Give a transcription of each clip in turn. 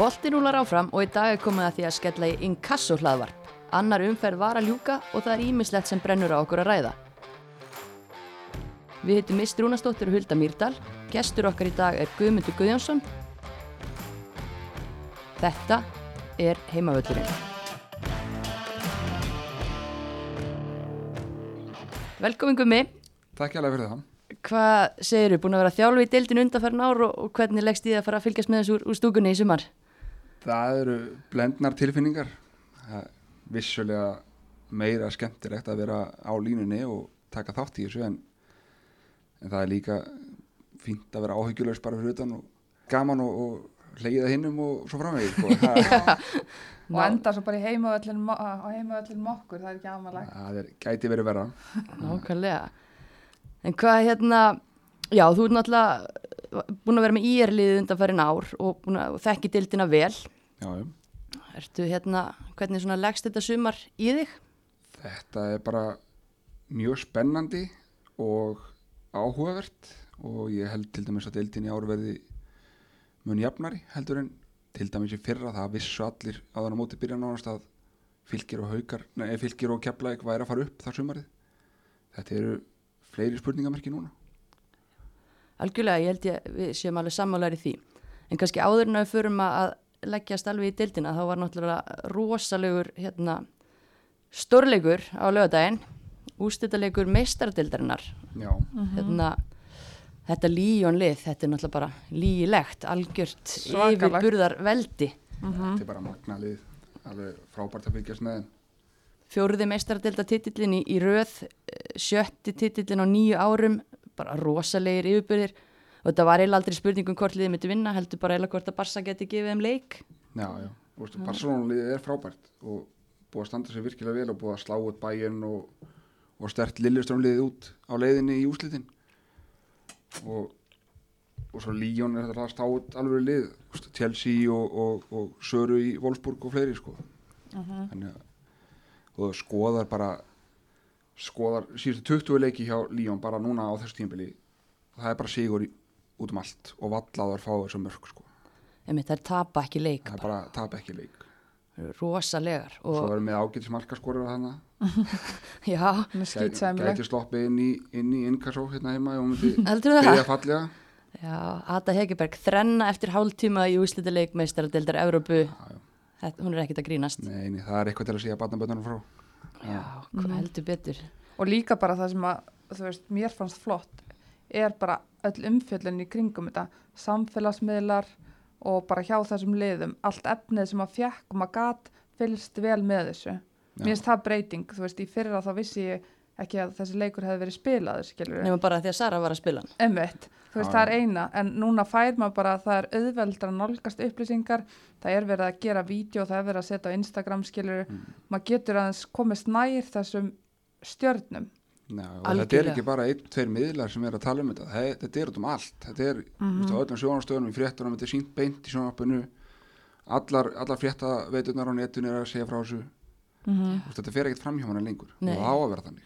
Boltin rúlar áfram og í dag er komið að því að skella í inkasso hlaðvarp. Annar umferð var að ljúka og það er ímislegt sem brennur á okkur að ræða. Við hittum Mist Rúnastóttir og Hulda Mýrdal. Gestur okkar í dag er Guðmundur Guðjónsson. Þetta er heimavöllurinn. Velkomin Gummi. Takk hjá fyrir það. Hvað segir þú? Búin að vera þjálfi í deildin undanfærin ár og, og hvernig leggst þið að fara að fylgjast með þessu úr, úr stúkunni í sumar? Það eru blendnar tilfinningar. Það er vissulega meira skemmtilegt að vera á línunni og taka þátt í þessu en, en það er líka fínt að vera áhyggjulegs bara fyrir utan og gaman og, og leiða hinnum og svo framvegið. Sko. og enda svo bara í heimavöllin á heimavöllin mokkur, það er ekki aðmalagt það er, gæti verið verða Nákvæmlega En hvað hérna, já þú ert náttúrulega búin að vera með íerliðið undanfærin ár og, að, og þekki dildina vel. Já, já. Ertu hérna, hvernig svona leggst þetta sumar í þig? Þetta er bara mjög spennandi og áhugavert og ég held til dæmis að dildin í árverði mun jafnari heldur en til dæmis í fyrra. Það vissu allir á þannig móti byrja nánast að fylgir og haukar, nei fylgir og eitthvað er að fara upp þar sumarið. Þetta eru fleiri spurningamerki núna Algjörlega, ég held ég við séum alveg sammálar í því en kannski áður en að við förum að leggjast alveg í dildina þá var náttúrulega rosalegur hérna, stórleikur á lögadaginn ústættalegur meistardildarinnar hérna Þetta líjónlið, þetta er náttúrulega bara líilegt, algjört yfirburðar veldi. Mm -hmm. Þetta er bara magnalið, alveg frábært að fylgjast með. Fjóruði meistaradelda titillin í, í röð, sjötti titillin á nýju árum, bara rosalegir yfirburðir og þetta var eiginlega aldrei spurningum hvort liðið myndi vinna, heldur bara eiginlega hvort að Barça geti gefið þeim leik. Já, já, mm. Barcelona-liðið er frábært og búið að standa sér virkilega vel og búið að slá út bæinn og, og stert Lilleströmliðið út á leiðinni í úslitin og, og svo Líón er þetta rast á alveg lið Chelsea og, og, og Söru í Wolfsburg og fleiri sko uh -huh. þannig að og skoðar bara skoðar síðustu 20 leiki hjá Líón bara núna á þessu tímbili og það er bara sigur í, út um allt og vallaðar fá þessu mörg sko. Emi, það er tapa ekki leik það er bara tapa ekki leik. Rosalegar og svo erum við ágætis markaskorur að hana já, gæti sloppið inn í inn í innkassó hérna heima og myndi byrja fallega. Já, Ada Hegeberg þrenna eftir hálftíma í úslítileik meistaradeildar Európu hún er ekkit að grínast. Nei, nei, það er eitthvað til að sé að batnabötunum frá já, hvað mm. heldur betur og líka bara það sem að þú veist, mér fannst flott er bara öll umfjöldin í kringum þetta samfélagsmiðlar og bara hjá þessum liðum allt efnið sem að fjekk og maður gatt fylgst vel með þessu Já. mér finnst það breyting, þú veist, í fyrra þá vissi ég ekki að þessi leikur hefði verið spilaður. Nefnum bara því að Sara var að spila Emmett, þú veist, Já. það er eina en núna fær maður bara að það er auðveldra nálgast upplýsingar, það er verið að gera vídeo, það er verið að setja á Instagram skilur, mm. maður getur aðeins komist nær þessum stjörnum Já, þetta er ekki bara einn, tveir miðlar sem er að tala um þetta, það, þetta er út um allt þetta er mm -hmm. öllum sjónastöðunum í fréttunum þetta er sínt beint í sjónarpinu allar, allar fréttaveitunar á netun er að segja frá þessu mm -hmm. þetta fer ekkert fram hjá hana lengur Nei. og það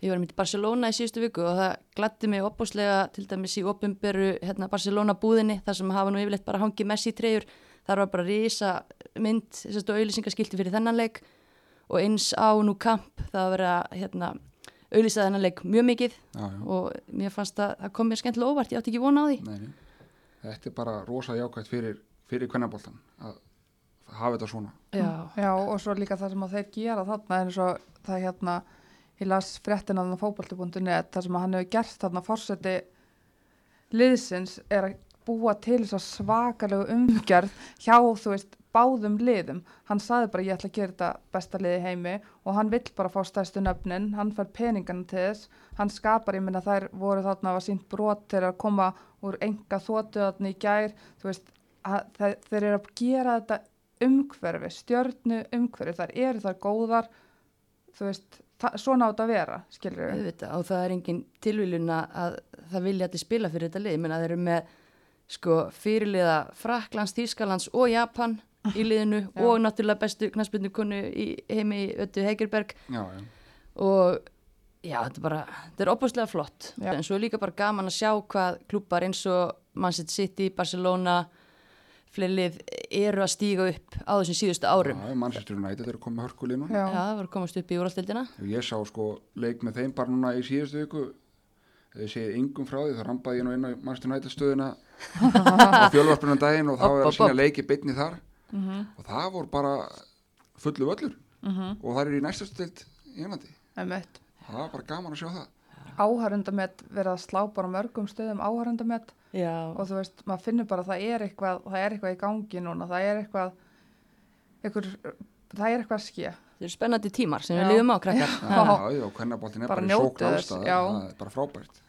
að Ég var myndið Barcelona í síðustu viku og það glætti mig opbúslega til dæmis í opumberu hérna, Barcelona búðinni þar sem hafa nú yfirleitt bara hangið Messi treyjur. Þar var bara risa mynd og auðlýsingaskilti fyrir þennan leik og eins á nú kamp það að vera hérna auðvitað þennan leik mjög mikið já, já. og mér fannst að það kom mér skemmtilega óvart, ég átti ekki vona á því. Nei, þetta er bara rosa jákvægt fyrir, fyrir kvennabóltan að hafa þetta svona. Já. já, og svo líka það sem að þeir gera þarna eins og það hérna ég las fréttin að það fókbalti.net það sem að hann hefur gert þarna fórseti liðsins er að búa til þess að svakalegu umgjörð hjá þú veist báðum liðum, hann saði bara ég ætla að gera þetta besta liði heimi. Og hann vill bara fá stæðstu nöfnin, hann fær peningan til þess, hann skapar ég minna þær voru þarna að sínt brot til að koma úr enga þótuðatni í gær, þú veist að, þeir eru að gera þetta umhverfi, stjörnu umhverfi. Þar eru þar góðar. Þú veist, svona átt að vera skilur við og það er engin tilvílun að það vilja að spila fyrir þetta lið, menn að þeir eru með sko fyrirliða Fraklands, Þýskalands og Japan í liðinu og náttúrulega bestu knastbyrnu konu í heimi Öttu Hegerberg já, já. og já, þetta er bara, þetta er opastlega flott. Já. en svo er líka bara gaman að sjá hvað klúpar eins og Manchester City, Barcelona fleiri lið eru að stíga upp á þessum síðustu árum. Já, Manchester United eru komið hörkulið núna. Já. Já, það var að komast upp í úrvastildina. Ég sá sko leik með þeim bara núna í síðustu viku. Þegar ég segi yngum frá því þá rambaði ég nú inn á Manchester United stöðuna á fjölvarpunum daginn og þá er að sína leiki beinni þar. Mhm, og það voru bara fullu völlur. Mhm, og það er í næsta stilt í Englandi. Það var bara gaman að sjá það. Áhærundamett verið að slá bara mörgum stöðum áhærundamett Já, og þú veist, maður finnur bara að það er eitthvað, það er eitthvað í gangi núna, það er eitthvað, eitthvað það er eitthvað að ske. þetta eru spennandi tímar sem Já. við lífum á krakkar. Já, Já. já, já, hvernaboltin er Bara í já. það er bara frábært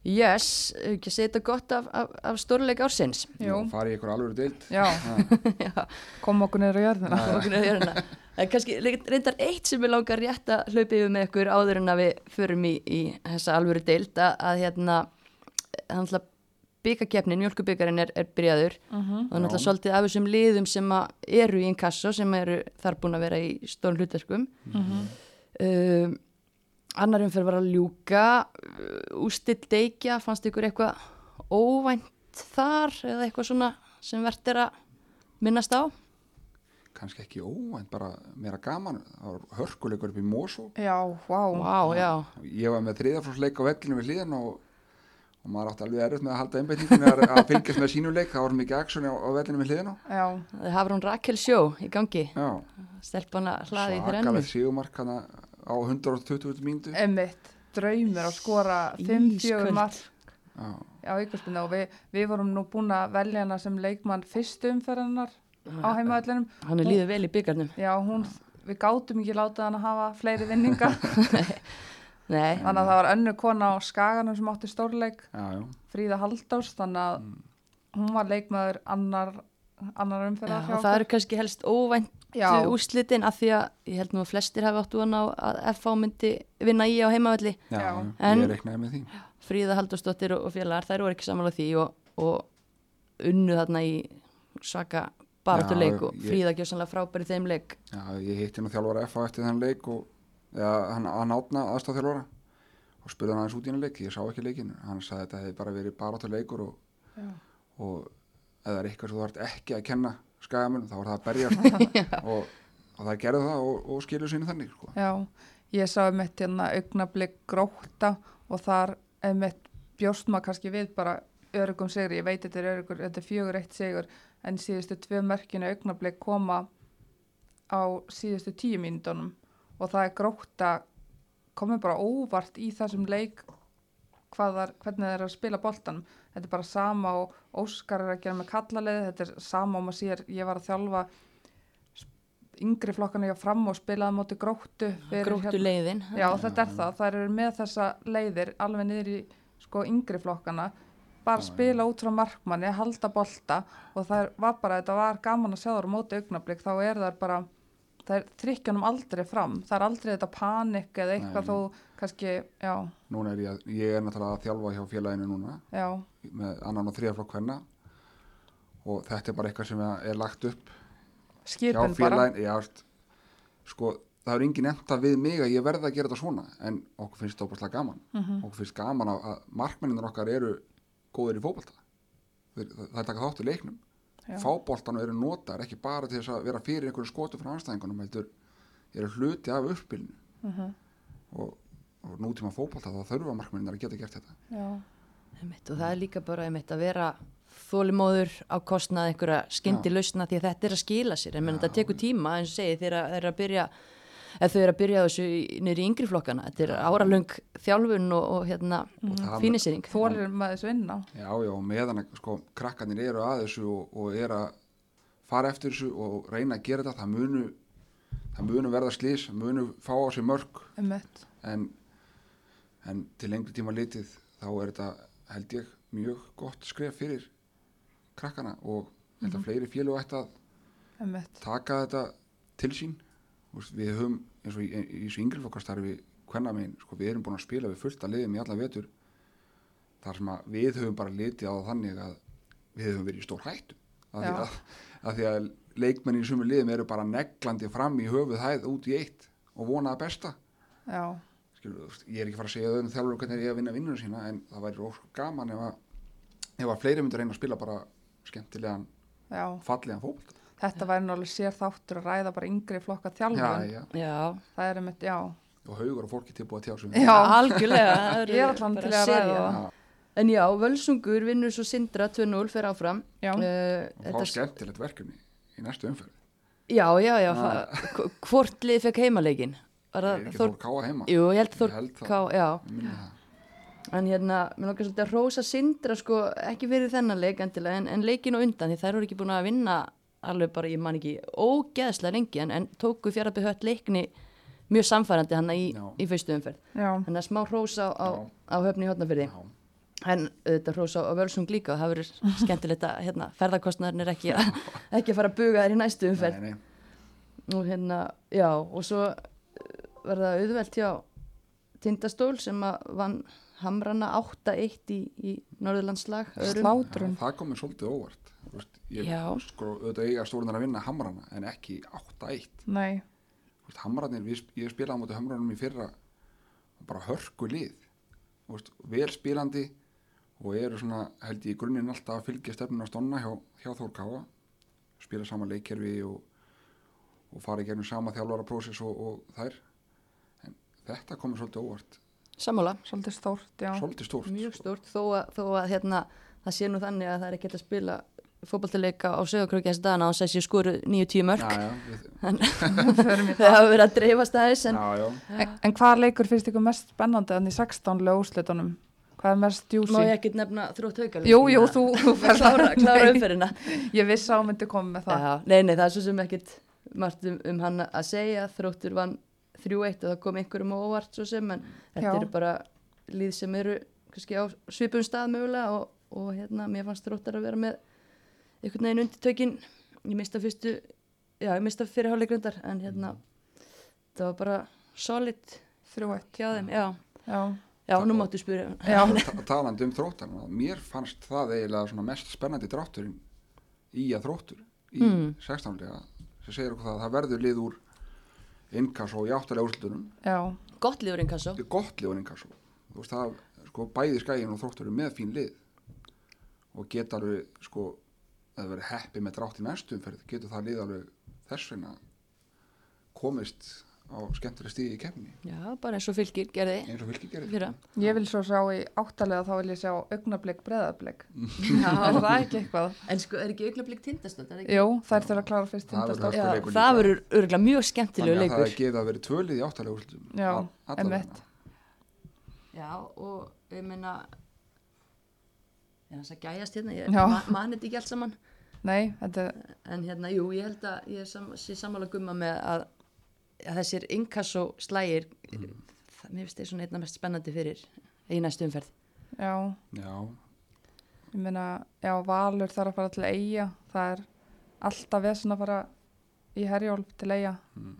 Yes, ef ekki að segja þetta gott af, af, af stórleik ársins. Jú, og fari í ykkur alveg deild já, Já, kom okkur niður á jörðina. okkur. Það er kannski reyndar eitt sem ég langar rétt að hlaupa yfir með ykkur áður en að við förum í, í þessa alvöru deild að, að hérna, byggakefnin, mjölkubyggarinn er, er byrjaður Mhm, og þannig að Já. svolítið af þessum liðum sem að eru í inkasso sem eru þar búin að vera í stórum hlutverkum. mhm. Um, annar umferð var að ljúka, uh, ústill deikja, fannst ykkur eitthvað óvænt þar eða eitthvað svona sem verðt er að minnast á? kannski ekki óvænt, bara meira gaman það var hörkuleikur upp í Mosó Já, vá. Vá, já. ég var með þriðaflósleik á vellinu við hliðan og, og maður átti alveg erfitt með að halda einbeitingunni að, að fylgjast með sínuleik það var mikið aksjón á, á vellinu við hliðan Já, Það hafði hún Rakel sjó í gangi, já, stelpana hlaði í þrennu. svakalegt sigumark hana á 120 mínútu já, einmitt, draumur að skora 5-4 Ísköld. mark á ykkurspinna og við, við vorum nú búin að velja hana sem leikmann fyrstu umferðanar á heimaðallinum. Hann er líður vel í byggarnum. Já, hún, við gátum ekki látað hann að hafa fleiri vinningar. Nei, þannig að það var önnu kona á skaganum sem átti stórleik, já, Fríða Halldórs, þannig að hún var leikmaður annar, annar og það eru kannski helst óvænt Já, úrslitin af því að ég held nú að flestir hafi áttu hann á að FH myndi vinna í á heimavalli. já. En- ég reiknaði með því Fríða Halldórsdóttir og, félagar, þær voru ekki samanlega því og, og unnu þarna í svaka baráttuleik Já, og Fríða gjóðsannlega frábæri þeim leik. já, ég hitti nú þjálfara FA eftir þennan leik og ja, hann, hann átna aðstafþjálfara og spurði hann aðeins út í hennan leik ég sá ekki leikin, hann sagði að þetta hefði bara verið baráttu leikur og, já, og ef það er eitthvað sem þú ert ekki að kenna skagamun þá var það að berjast og, og það gerði það og, og skilur sínu þannig sko. já, ég sá einmitt hérna augnablik gróta og þar einmitt bjóst maður kannski við bara örugum sigri, ég veit þetta er örugur, þetta er fjögur eitt sigur, en síðustu tvö mörkinu augnablik koma á síðustu tíu mínútonum og það er gróta komið bara óvart í þessum leik hvað þar, hvernig það er að spila boltanum. Þetta er bara sama og Óskar er að gera með kallaliði, þetta er sama og maður sér, ég var að þjálfa yngri flokkana ég fram og spilaði móti gróttu. Fyrir Gróttu hérna- leiðin. Já, þetta er það, það eru með þessa leiðir alveg niður í sko yngri flokkana. Bara spila út frá markmanni, halda bolta og það var bara, þetta var gaman að sjá það á móti augnablik, þá er það bara það er þrykkjanum aldrei fram. Það er aldrei þetta panik eða eitthvað þó kannski, já, núna er ég, ég er náttúrulega að þjálfa hjá félaginu núna já, með annan og þriðaflokk hvenna og þetta er bara eitthvað sem er lagt upp skipin bara. félaginu. Já, sko, það er engin enda við mig að ég verða að gera þetta svona en okkur finnst þetta óbúrslega gaman. Mhm. okkur finnst gaman að, að markmenninur okkar eru góðir í fótbolta. Þeir- það er taka þátt í leiknum Já. fáboltanu eru notar ekki bara til þess að vera fyrir einhverju skotu frá anstæðingunum heldur eru hluti af uppbylnu Mhm. og, og nútíma fótbolta þá þurfa markmenninur að geta gert þetta. Já, Einmitt, og það er líka bara einmitt að vera þólimóður á kostnað einhverja skyndi lausna því að þetta er að skila sér. En þetta tekur tíma eins og segi þegar þeir eru að byrja ef þau eru að byrja þessu í yngri flokkana. Þetta er áralöng þjálfun og, og hérna Og það- fínisýring þólir maður þessu inn á? Já, já, og meðan að sko, krakkarnir eru að þessu og, og eru að fara eftir þessu og reyna að gera þetta, það munu, það munu verða slís, það munu fá á sig mörg, en, en til lengri tíma litið þá er þetta, held ég, mjög gott skref fyrir krakkana og held að fleiri félög ætti að taka þetta til sín. Við höfum, eins og í, í þessu yngriflokkastarfi, hvenna megin, sko, við erum búin að spila við fullt að liðum í alla vetur. Þar sem að við höfum bara litið á þannig að við höfum verið í stór hættu. Af því að, að því að leikmenn í sumur liðum eru bara neglandi fram í höfuð hæð út í eitt og vona það besta. Já, Skilur, ég er ekki fara að segja öðrum þjálfur hvernig er ég að vinna vinnunum sína en það væri ósku gaman ef að, ef að fleiri myndir reyna að spila bara skemmtilegan já. fallega fótbolta Þetta væri nú alveg sér þáttur að ræða bara yngri flokka já, þjálfun. já. Já, Það er einmitt, já. og haugur og fólki tilbúið að tjá sig um Já. algjörlega. Ég er allan bara til að ræða það. En já, Völsungur vinnur svo Sindra 2-0 fyrir áfram. Já, Uh, og fá þetta, skemmtilegt verkefni í næstu umferð já, já, já. Ah. Hvort lið fekk heimaleikin? Var er það ekki Þór... Þór Káa heima Jú, ég held Ég Þór. Ká, já. Ég. En hérna, mér langar svolítið að rósa Sindra sko, ekki fyrir þennan leik endilega, en, en leikin og undan, því þær voru ekki búin að vinna alveg bara, ég man ekki, ógeðslega lengi, en, en tóku fjaraðbyrð hött leikni mjög samfærandi hann í, í fyrstu umferð. Þannig að smá rósa á, á, höfni í hotnafyrði. En auðvitað hrósa á Völsung líka og það verður skemmtilegt að hérna, ferðarkostnaðurinn er ekki, að- ekki að fara að buga þær í næstu umferð. Nei, nei. Og hérna, já, og svo var það auðvelt hjá Tindastól sem að vann Hamrana 8-1 í, í Norðurlandslag. öðrum. slátrun. það komið svolítið óvart ég Já. sko auðvitað eiga stórnar að vinna hamrana en ekki 8-1 Nei, veist, hamrarnir, við, sp- ég spilaði á móti hamrarnum í fyrra og bara hörku lið. Veist, vel spilandi og eru svona held ég í grunninn alltaf að fylgja stefnuna stonna hjá, hjá Þór Káa spila sama leikkerfi og, og fara í gegnum sama þjálfara prósess og, og þær. En þetta komið svolítið óvart. Sammála, svolítið stórt, já. svolítið stórt mjög stórt, þó að, þó að hérna, það sé nú þannig að það er ekki hægt að spila fótballtileika á sögurkröki þessi dagana og þessi skoru 9-10 mörg. já, já, við, Förum í Það hafa verið að dreifast aðeins en já, já. En, en hvað leikur finnst ykkur mest spennandi en í 16 lögúslitunum? Hvað er mest má djúsi? ég ekkert nefna þrótt haugaleik. Jú, jú, þú, þú ferð klára, umferðina. Ég að hún myndi koma með það. Já, nei, nei, það er svo sem ekkert margt um, um hann að segja. Þróttur vann 3-1 og það kom einhverjum á óvart svo sem, en þetta eru bara líð sem eru kannski á svipum stað mögulega og, og hérna, mér fannst þróttar að vera með einhvern veginn undir tökin. Ég mista fyrstu, já, ég mista fyrirháleikrundar, en hérna, það var bara solid 3-1. hjá þeim, já. Já, Já, nú máttu spyrja. talandi um þróttarna mér fannst það eiginlega mest spennandi drátturinn í að þróttur í Mm. 16. lega sem segir okkur það að það verður lið úr innkass og í áttalega úrslutunum já, Gott liður inkasso. þetta er gott lið úr innkass þú veist það, sko, bæði skægin og þróttur eru með fín lið og geta alveg, sko að það verður heppi með drátt í næstu umferð getur það lið alveg þess vegna komist á skemmtilega stíði í kemni Já, bara eins og fylgir gerði eins og fylgir fyrra. ég vil svo sjá í áttalega þá vil ég sjá augnablik breðablik. Já. Er það ekki eitthvað? En sko, er ekki er ekki- Jú, þær þurfa að klára fyrst hörku Já, leikur það verður örgulega mjög skemmtilegu þannig að það leikur. að vera tvölið í áttalega Já, vegna. Já, og ég meina, ég hans að gæjast hérna, ég Já. ma mani þetta ekki allt saman. Nei, þetta er, En hérna, jú, ég held að ég er sam sé sammála gumma með að, að þessir inkasso slægir, það, mér finnst það svona einna mest spennandi fyrir í næstu umferð. já, Já, ég meina, já, Valur þarf að fara til eiga. Það er alltaf vesen að fara í herjólf til eiga. Mm.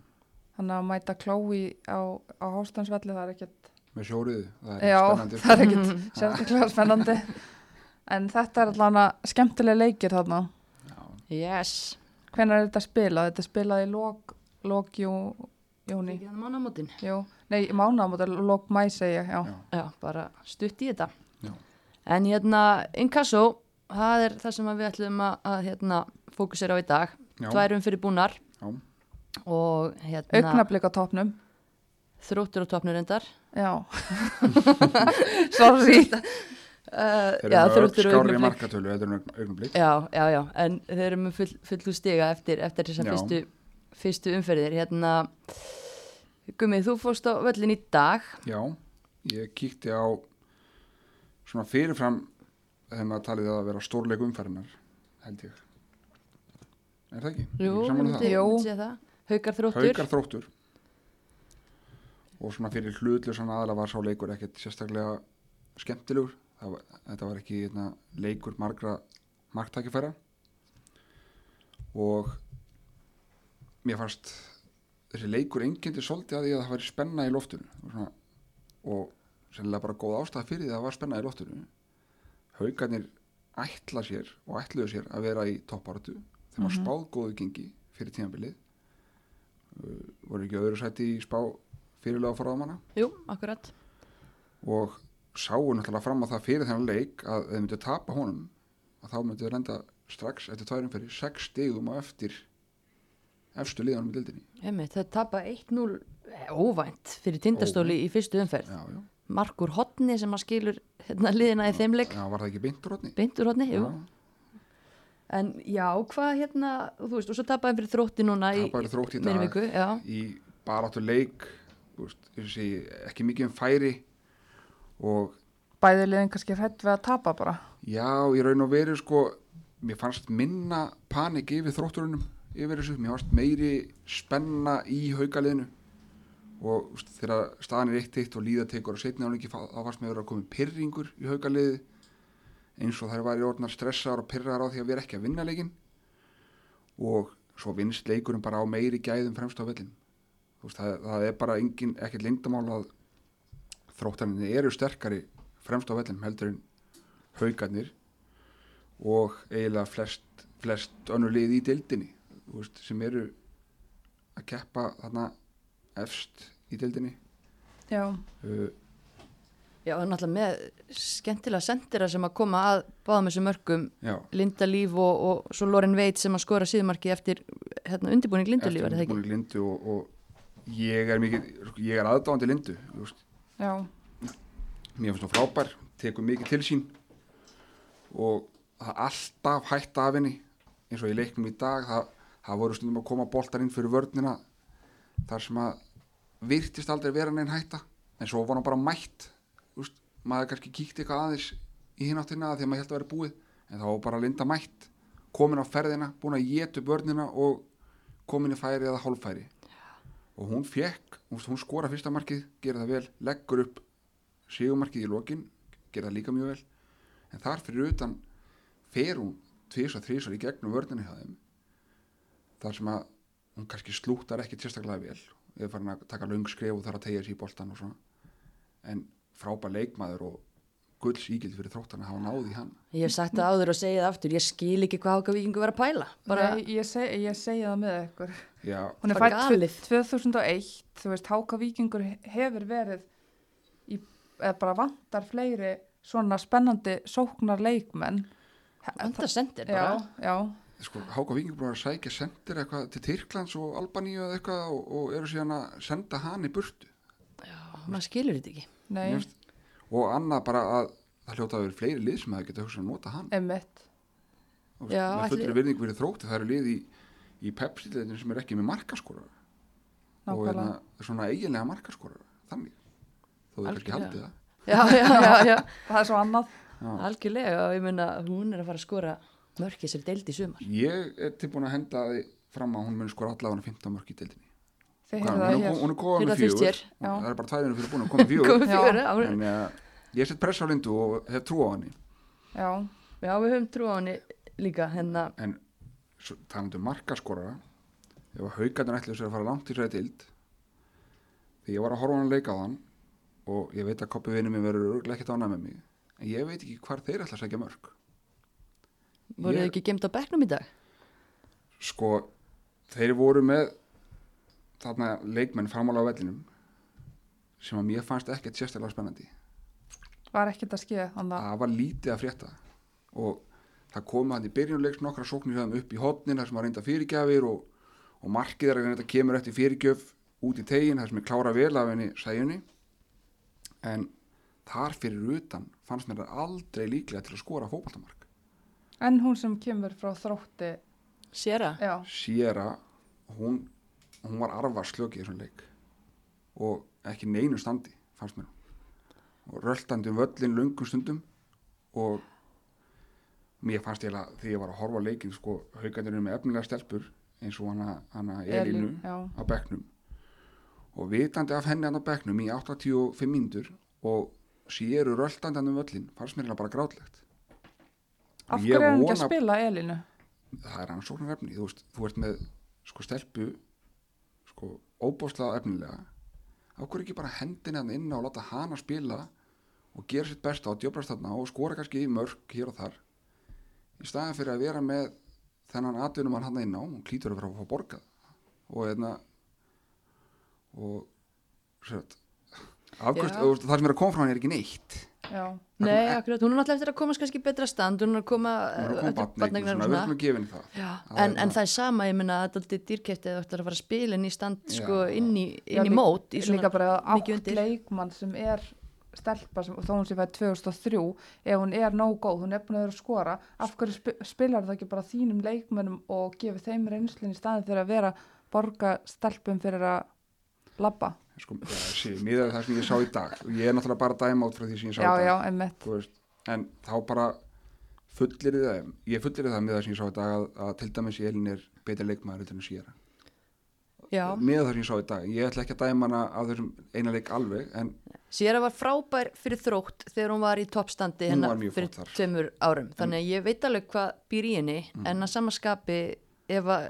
Þannig að mæta klói á, á hástansvelli, það er ekkert með sjóriðu, það er Já, spennandi sko. það er ekkert sérstaklega spennandi en þetta er allan að skemmtilega leikir þarna Já, Yes. hvenær er þetta spilað? Þetta er spilað í lók, lók jú, júni mánamótin. Nei, mánaðamót er lók mæ segja, já. Já. Já, bara stutt í þetta. Já. En hérna, inkasso, það er það sem við ætlum að, að hérna, fókusera á í dag. Tværum fyrir búnar já, og hérna, Augnablik á topnum þróttur og topnur endar. Já Sorry Uh, þeir eru skárri augnablik. markatölu, þetta er augnablik Já, já, já, en þeir eru með full, fullu stiga eftir, eftir þessar fyrstu, fyrstu umferðir. Hérna, Gummið, þú fórst á völlin í dag. Já, ég kíkti á svona fyrirfram þegar maður talið að vera stórleik umferðinar held ég Er það ekki? Jú, Ekki sammála um það? Haukar þróttur. Haukar þróttur og svona fyrir hlutlu svona aðla var sá leikur ekkert sérstaklega skemmtilegur var, þetta var ekki hérna, leikur margra marktækifæra. Og mér fannst þessi leikur engyndi svolítið að því að það væri spenna í loftinu. Og, svona, og sennilega bara góð ástæða fyrir því að það var spenna í loftinu. Haugarnir ætla sér og ætluðu sér að vera í topparötu þeim var spáð góðu gengi fyrir tímabilið. Uh, voru ekki á öðru sæti í spá fyrirlega forðamanna Jú, akkurat. og sáu náttúrulega fram á það fyrir þennan leik að ef þau myndu tapa honum að þá myndu þau lenda strax eftir tværum fyrir sex stigum á eftir efstu liðanum í dildinni það tapa 1-0 eh, óvænt fyrir tindastóli í fyrstu umferð. Já, já, Markur Hotni sem að skilur hérna, liðina í þeim leik. Já, var það ekki beintur hodni Beintur Hotni, jú. Já, En já, hvað hérna, þú veist, og svo tapaði fyrir þrótti núna í, Þrótti í viku, já, í baráttu leik veist, ekki mikið um færi og bæði liðin kannski hrætt við að tapa bara. Já, í raun og veru sko, mér fannst minna panik yfir þrótturunum yfir þessu, mér fannst meiri spenna í haugaliðinu og veist, þegar staðan er eitt eitt og líða tekur og álengi þá fannst mér vera að koma pyrringur í haugaliði eins og þær væri orðnar stressaðar og pyrraðar á því að vera ekki að vinna leikin og svo vinnst leikurinn bara á meiri gæðum fremst á vellin það, það er bara engin, ekkert lindamál að þróttaninni eru sterkari fremst á vellin heldur en haugarnir og eiginlega flest, flest önnur lið í deildinni þú veist, sem eru að keppa þarna efst í deildinni. Já, uh, já, og náttúrulega með skemmtilega sendira sem að koma að báðum þessu mörgum já, Linda Líf og, og svo Loren Veit sem að skora síðumarki eftir hérna, undirbúning Linda Líf, er það ekki? undirbúning Lindu og, og ég er mikið ég er aðdáðandi Lindu þú veist, já, mér finnst hún frábær, tekur mikið til sín og það er alltaf hætta af henni. Eins og í leiknum í dag það, það voru stundum að koma boltar inn fyrir vörnina þar sem að virtist aldrei vera neinn hætta. En svo var hann bara mætt. Úst, maður kannski kíkti eitthvað aðeins í hináttina því að maður held að vera búið. En þá var bara Linda mætt komin á ferðina, búin að geta upp vörnina og komin í færi eða hálfæri og hún fekk hún, skora fyrsta markið, gera það vel leggur upp sigumarkið í lokin gera það líka mjög vel. En þar fyrir utan fer hún tvís og þrís í gegnum hjá þeim þar sem að hún kannski slúttar ekki sérstaklega vel. Eða farin að taka löng skref og þarf að tegja sér í boltan og svona. En frábær leikmaður og gulls ígild fyrir þróttan að hafa náði hann Ég hef sagt það áður og segið aftur, ég skil ekki hvað Háka Víkingu var að pæla. Bara, Nei, ég, seg, ég segi það með ykkur já, hún er fætt galið. 2001 þú veist, Háka Víkingur hefur verið í, eða bara vantar fleiri svona spennandi sóknar leikmenn Vanda sendir já, bara. já, sko, Háka að sækja sendir eitthvað til Tyrklands og Albaníu eða eitthvað og, og eru síðan að senda hann í burtu Já, maður skilur þetta ekki. nei, Mér finnst- og annað bara að það hljóta að vera fleiri lið sem að geta hugsað að nota hann. Emitt Þú veist, Já, með ætli- fullri virðingu fyrir þrótti það eru lið í, í pepsileginu sem er ekki með markaskórar og nákvæmlega. hérna, svona eiginlega markaskórar þannig, þó þau kannski haldið það. Já, já, já, já. það er svo annað. Algjörlega og ég meina hún er að fara að skora mörkið sér deild í sumar. ég er tilbúin að henda því fram að hún mun skora allavega 15 mörk í deildinni hún, er- hún er komið fjögur. það er bara tværinu fyrir búin að koma fjögur. Komið já. en uh, ég set press á Lindu og hef trú á henni. Já, Já, við höfum trú á henni líka, hérna, en talandi um markaskorara ef að haugarnir ætlaðu sér að fara langt í sér dild því ég var að horfa hann leika á hann og ég veit að koppi vinnu mér verður ekkert ánægð með mig en ég veit ekki hvar þeir ætla að segja mörg voru þið ekki gemt á bekknum í dag? sko þeir voru með þarna leikmenn framála á vellinum sem að mér fannst ekkert sérstaklega spennandi. Var ekkert að skeið þannig að það var lítið að frétta og það kom hann í byrjunuleiks nokkra sóknir þeim upp í hotnin þar sem var reynda fyrirgjafir og, og markið er að þetta kemur eftir fyrirgjöf út í tegin þar sem er klára vel af henni sæjunni en þar fyrir utan fannst mér það aldrei líklega til að skora fótballtamark en hún sem kemur frá þrótti Séra? já, Sierra hún, hún var arvar slöki í þessum leik. Og ekki neinu standi fannst mér og röltandi um völlin lungum stundum. Og mér fannst ég að því ég var að horfa leikin sko haugandir með efnilega stelpur eins og hana, hana Elínu já, á bekknum. Og vitandi af henni hann á bekknum í 85 mínútur og séru röltandi hann um völlin fannst mér bara grátlegt. Af hverju er hann ekki að spila Elinu það er hann sóknar efni þú, veist, þú ert með sko stelpu sko óbóðslega efnilega af hverju ekki bara hendina hann inn og láta hana spila og gera sitt besta djöflast þarna og skora kannski í mörg hér og þar í staðan fyrir að vera með þennan atvinnum hann hann inn á hún klítur að vera að fá borgað og hérna og sér, Já. og, það sem er að koma frá hann er ekki neitt já, Nei, akkurat, hún er náttúrulega eftir að komast kannski betra stand, hún er að koma er að barneignar svona, og svona. að það Já, Það en, er en það. það er sama, ég minna að þetta er aldrei dýrkæft eða þú ættir að fara að spila inn í stand Já. sko, inn í, Já, inn í líka- mót í svona líka bara mikið átt undir. leikmann sem er stelpa sem, þó hún sé fæði 2003 ef hún er nóg góð, hún er búin að vera að skora af hverju spi spilar það ekki bara þínum leikmennum og gefur þeim reynslinn í staðin fyrir að vera borga stelpum fyrir að labba sko, miðað við það sem ég sá í dag. Og ég er náttúrulega bara að dæma át frá því sem ég sá já, í dag. já, en þá bara fullir það, ég fullir það með það sem ég sá í dag að, að til dæmis Elin er betri leikmaður en Já, með það sem ég sá í dag, ég ætla ekki að dæma hana af þessum eina leik alveg en Sýra var frábær fyrir þrótt þegar hún var í toppstandi hennar mjög fyrir tveimur árum. Þannig að ég veit alveg hvað býr í henni en að samaskapi ef að,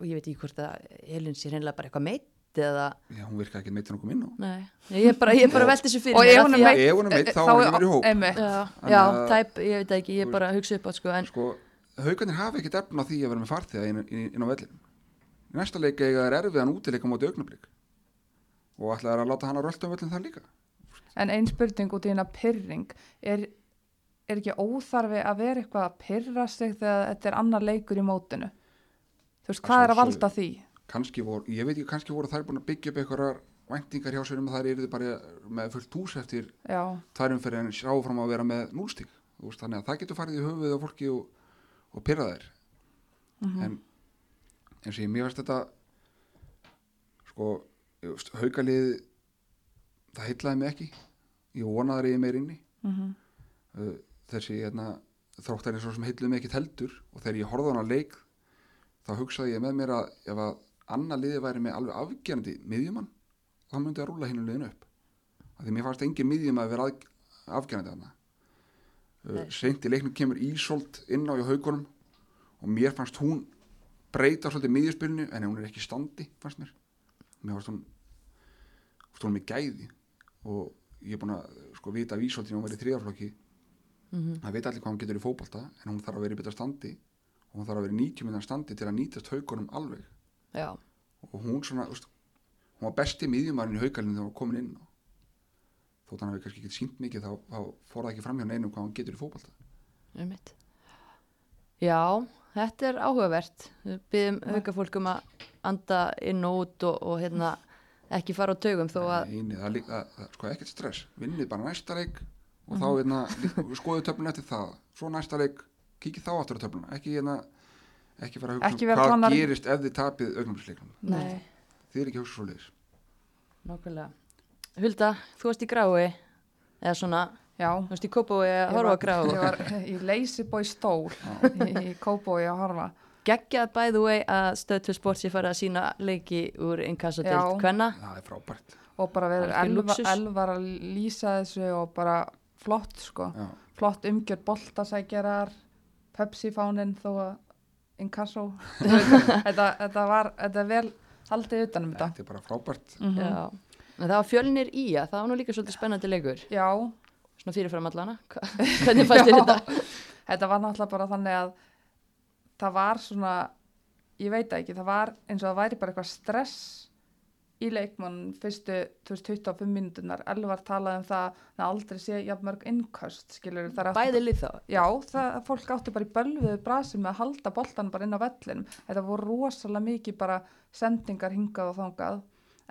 og ég veit ekki hvort að Elin sé reynilega bara eitthvað meitt eða, já, hún virka ekki meitt hann okkur inn á nei, ég er bara, ég er bara velti þessu fyrir og mér ef hún er að- meitt hún er meitt, þá á hún í hóp. einmitt. Já, já, að- tæp, ég veit ekki, ég er bara að hugsa upp á sko, en sko, haugarnir hafa ekkert efna á því að vera með farþega inn, inn, inn á vellinu í næsta leik eiga er erfiðan útileika móti augnablík og ætla að láta hana rölda um vellin þar líka En ein spurning út í hérna pyrring er, er ekki óþarfi að vera eitthvað að pyrra sig þegar þetta er annar leikur í mótinu? Þú veist, Að hvað er að valda því? Kannski voru, ég veit ekki, kannski voru þær búin að byggja upp einhverjar væntingar hjá sér um að þær eru bara með fullt hús eftir tværum fyrir en sjá fram að vera með núlstík þannig að það getur farið í höfuðið á fólki og, og pyrra þær. Mhm. en eins og ég mér veist þetta sko haukalið það heitlaði mig ekki. Ég vonaði ég meir inni. Mm uh, þessi hérna, þróttar eins og sem heitluði mig ekki heldur og þegar ég horfði á hana leik þá hugsaði ég með mér að ef að annar liði væri með alveg afgerandi miðjumann þá myndi að rúla hinu liðinu upp. Af því mér fannst engin miðjum að vera að, afgerandi hana uh, seint í leiknum kemur Ísolt inn á í haugunum og mér fannst hún breyta svolítið miðjuspilinu en hún er ekki standi fannst mér. Mér fannst hún fannst hún með gæði og ég er búin að sko vita af Ísolt þegar hún verið í þriðarflokki mhm, það veit allir hvað hún getur í fótbolta en hún þarf að vera í betra standi og hún þarf að vera í 90 minna standi til að nýtast haugunum alveg já, og hún svona, veist, hún var besti miðjumarinn í haugalinn þegar hún var komin inn þótt hann hafi kannski ekki sínt mikið þá, þá fór það ekki fram hjá neinum hvað hún getur í fótbolta um. Já, þetta er áhugavert. Við byggjum haugafólk um að anda inn og út og, og hérna, ekki fara á taugum þó að, Eini, það líka, það, sko ekkert stress vinnið bara næsta leik og Mhm. þá hérna, skoðu töflun eftir það svo næsta leik, kikið þá aftur á töfluna ekki hérna ekki vera að hugsa Ekki um hvað planar- gerist ef þið tapið augnumsleiknum nei. þið er ekki að hugsa svo leiðis nákvæmlega. Hulda, þú varst í grái, eða svona, Já, þú varst í kópói að horfa á var, grái. ég var í Lazyboy stól í, Kópói að horfa. Geggjað by the way að stöðtöð sports ég farið að sína leiki úr inkasso til Já. hvenna. það er frábært og bara verið elva, elvar að lýsa þessu og bara flott sko, Já. flott umgjörð boltasækjarar Pepsi-fánin þó að inkasso þetta, þetta var þetta er vel haldið utanum þetta þetta er bara frábært mm Já. En það var fjölnir í að það var nú líka svolítið spennandi leikur. Já, Svona fyrirfram allana. Hvernig fannst þér þetta? þetta var náttúrulega bara þannig að það var svona ég veit ekki, það var eins og það væri bara eitthvað stress í leikmann fyrstu 25 mínútunar Elvar talaði um það að aldrei sé jafn mörg innköst skilur Bæði lið þá. Já, það, fólk átti bara í bölvuðu brasi með að halda boltan bara inn á vellinum. Þetta voru rosalega mikið bara sendingar hingað og þangað.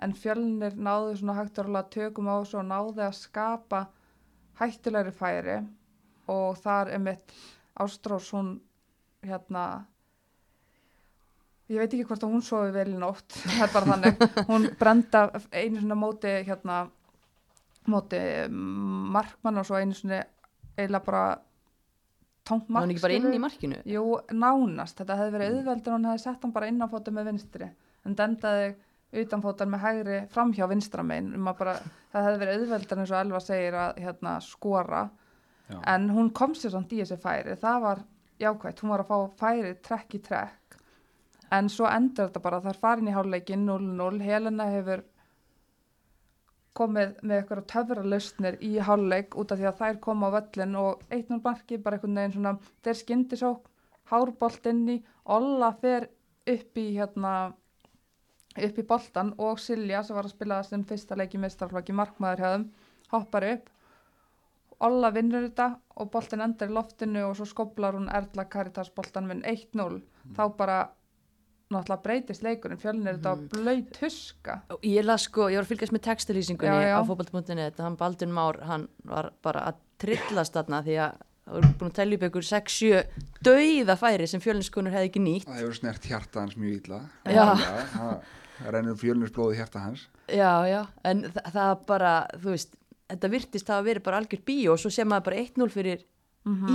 En fjölnir náðu svona hægt rólega tökum á þessu og náðu að skapa hættulegri færi og þar er mitt Ástrós hún hérna ég veit ekki hvort að hún sofi vel í nótt það er bara þannig, hún brenda einu svona móti hérna móti markmann og svo einu svona eiginlega bara tómt Var mark hann ekki bara inn í markinu? Jú, nánast, þetta hefði verið auðveldur hún hefði sett hann bara innanfóta með vinstri en dendaði utanfótar með hægri framhjá vinstra megin. Um að bara, það hefði verið auðveldur eins og Elva segir að hérna, skora. Já. en hún kom sér samt í þessi færi. Það var jákvæmt, hún var að fá færi trekk í trekk en svo endur þetta bara, það er farin í háluleikin 0-0, Helena hefur komið með eitthvað töfra lausnir í háluleik út af því að þær koma á völlin og 1-0 marki bara einhvern veginn svona, þeir skyndisók hárbolt inn í, Olla fer upp í hérna upp í boltan og Silja sem var að spila sem fyrsta leik í mistarflokki markmaður þeim, hoppar upp. Olla vinnur þetta og boltin endar í loftinu og svo skoblar hún Erla Karitas boltan minn 1-0 þá bara náttúrulega breytist leikurinn fjölnir þetta Mhm. á blöyt huska Ég las sko, ég var að fylgjast með textilýsingunni Já, já. á fótbolti.net hann Baldur Már, hann var bara að trillast þarna því að það voru búin að tellja upp ykkur 6-7 dauða færi sem fjölinskunur hefði ekki nýtt það hefur snert hjarta hans mjög illa Já. það, það rennur fjölnisblóði hjarta hans Já, já, en þa það bara, þú veist, þetta virtist hafa verið bara algjör bíó og svo sé maður bara 1-0 fyrir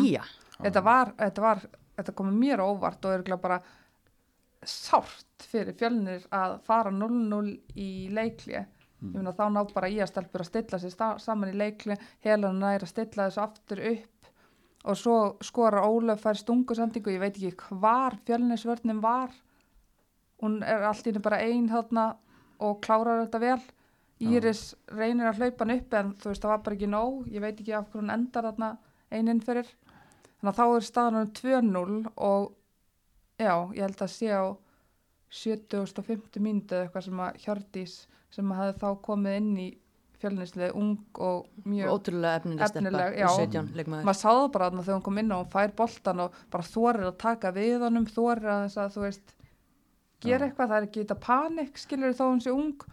Ía. þetta var, þetta var, þetta komið mér óvart og er bara sárt fyrir fjölnir að fara 0-0 í leikli ég meina þá ná bara í að stelpur að stilla sér saman í leikli helan nær að stilla þessu aftur upp og svo skorar Ólaf fær stungusendingu, ég veit ekki hvar fjölnisvörnin var. Hún er allt í henni bara ein þarna og klárar þetta vel. Íris reynir að hlaupa hann upp en þú veist það var bara ekki nóg. Ég veit ekki af hverju hún endar þarna eininn fyrir. Þannig að þá er staðan 2-0 og já, ég held að sé á 70.50 mínútu eða eitthvað sem að Hjördís sem að hafði þá komið inn í fjölnislið ung og mjög Ótrúlega efnileg stelpa, Efnileg, já. 17 leikmaður. maður sáðu bara þarna þegar hún kom inn og hún fær boltan og bara þorir að taka við honum þorir að þess að þú veist gera eitthvað, það er ekki þetta panik skilur þó hún sé ung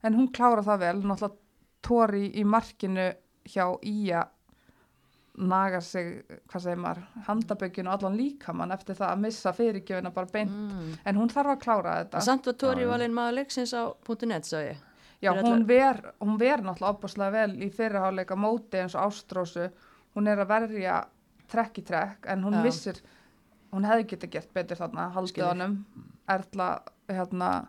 en hún klára það vel, náttúrulega tóri í markinu hjá Ía nagar sig, hvað segir maður handabögginu allan líkamann eftir það að missa fyrirgjöfina bara beint Mm. en hún þarf að klára þetta Samt var Tóri valinn maður leiksins á .net, sá ég. Já, hún ver, hún ver náttúrulega opaslega vel í fyrirháleika móti eins og Ástrósu. Hún er að verja trekk í trekk en hún Já. vissir, hún hefði getið gert betur þarna, haldið Skilur. honum. Erla, hérna,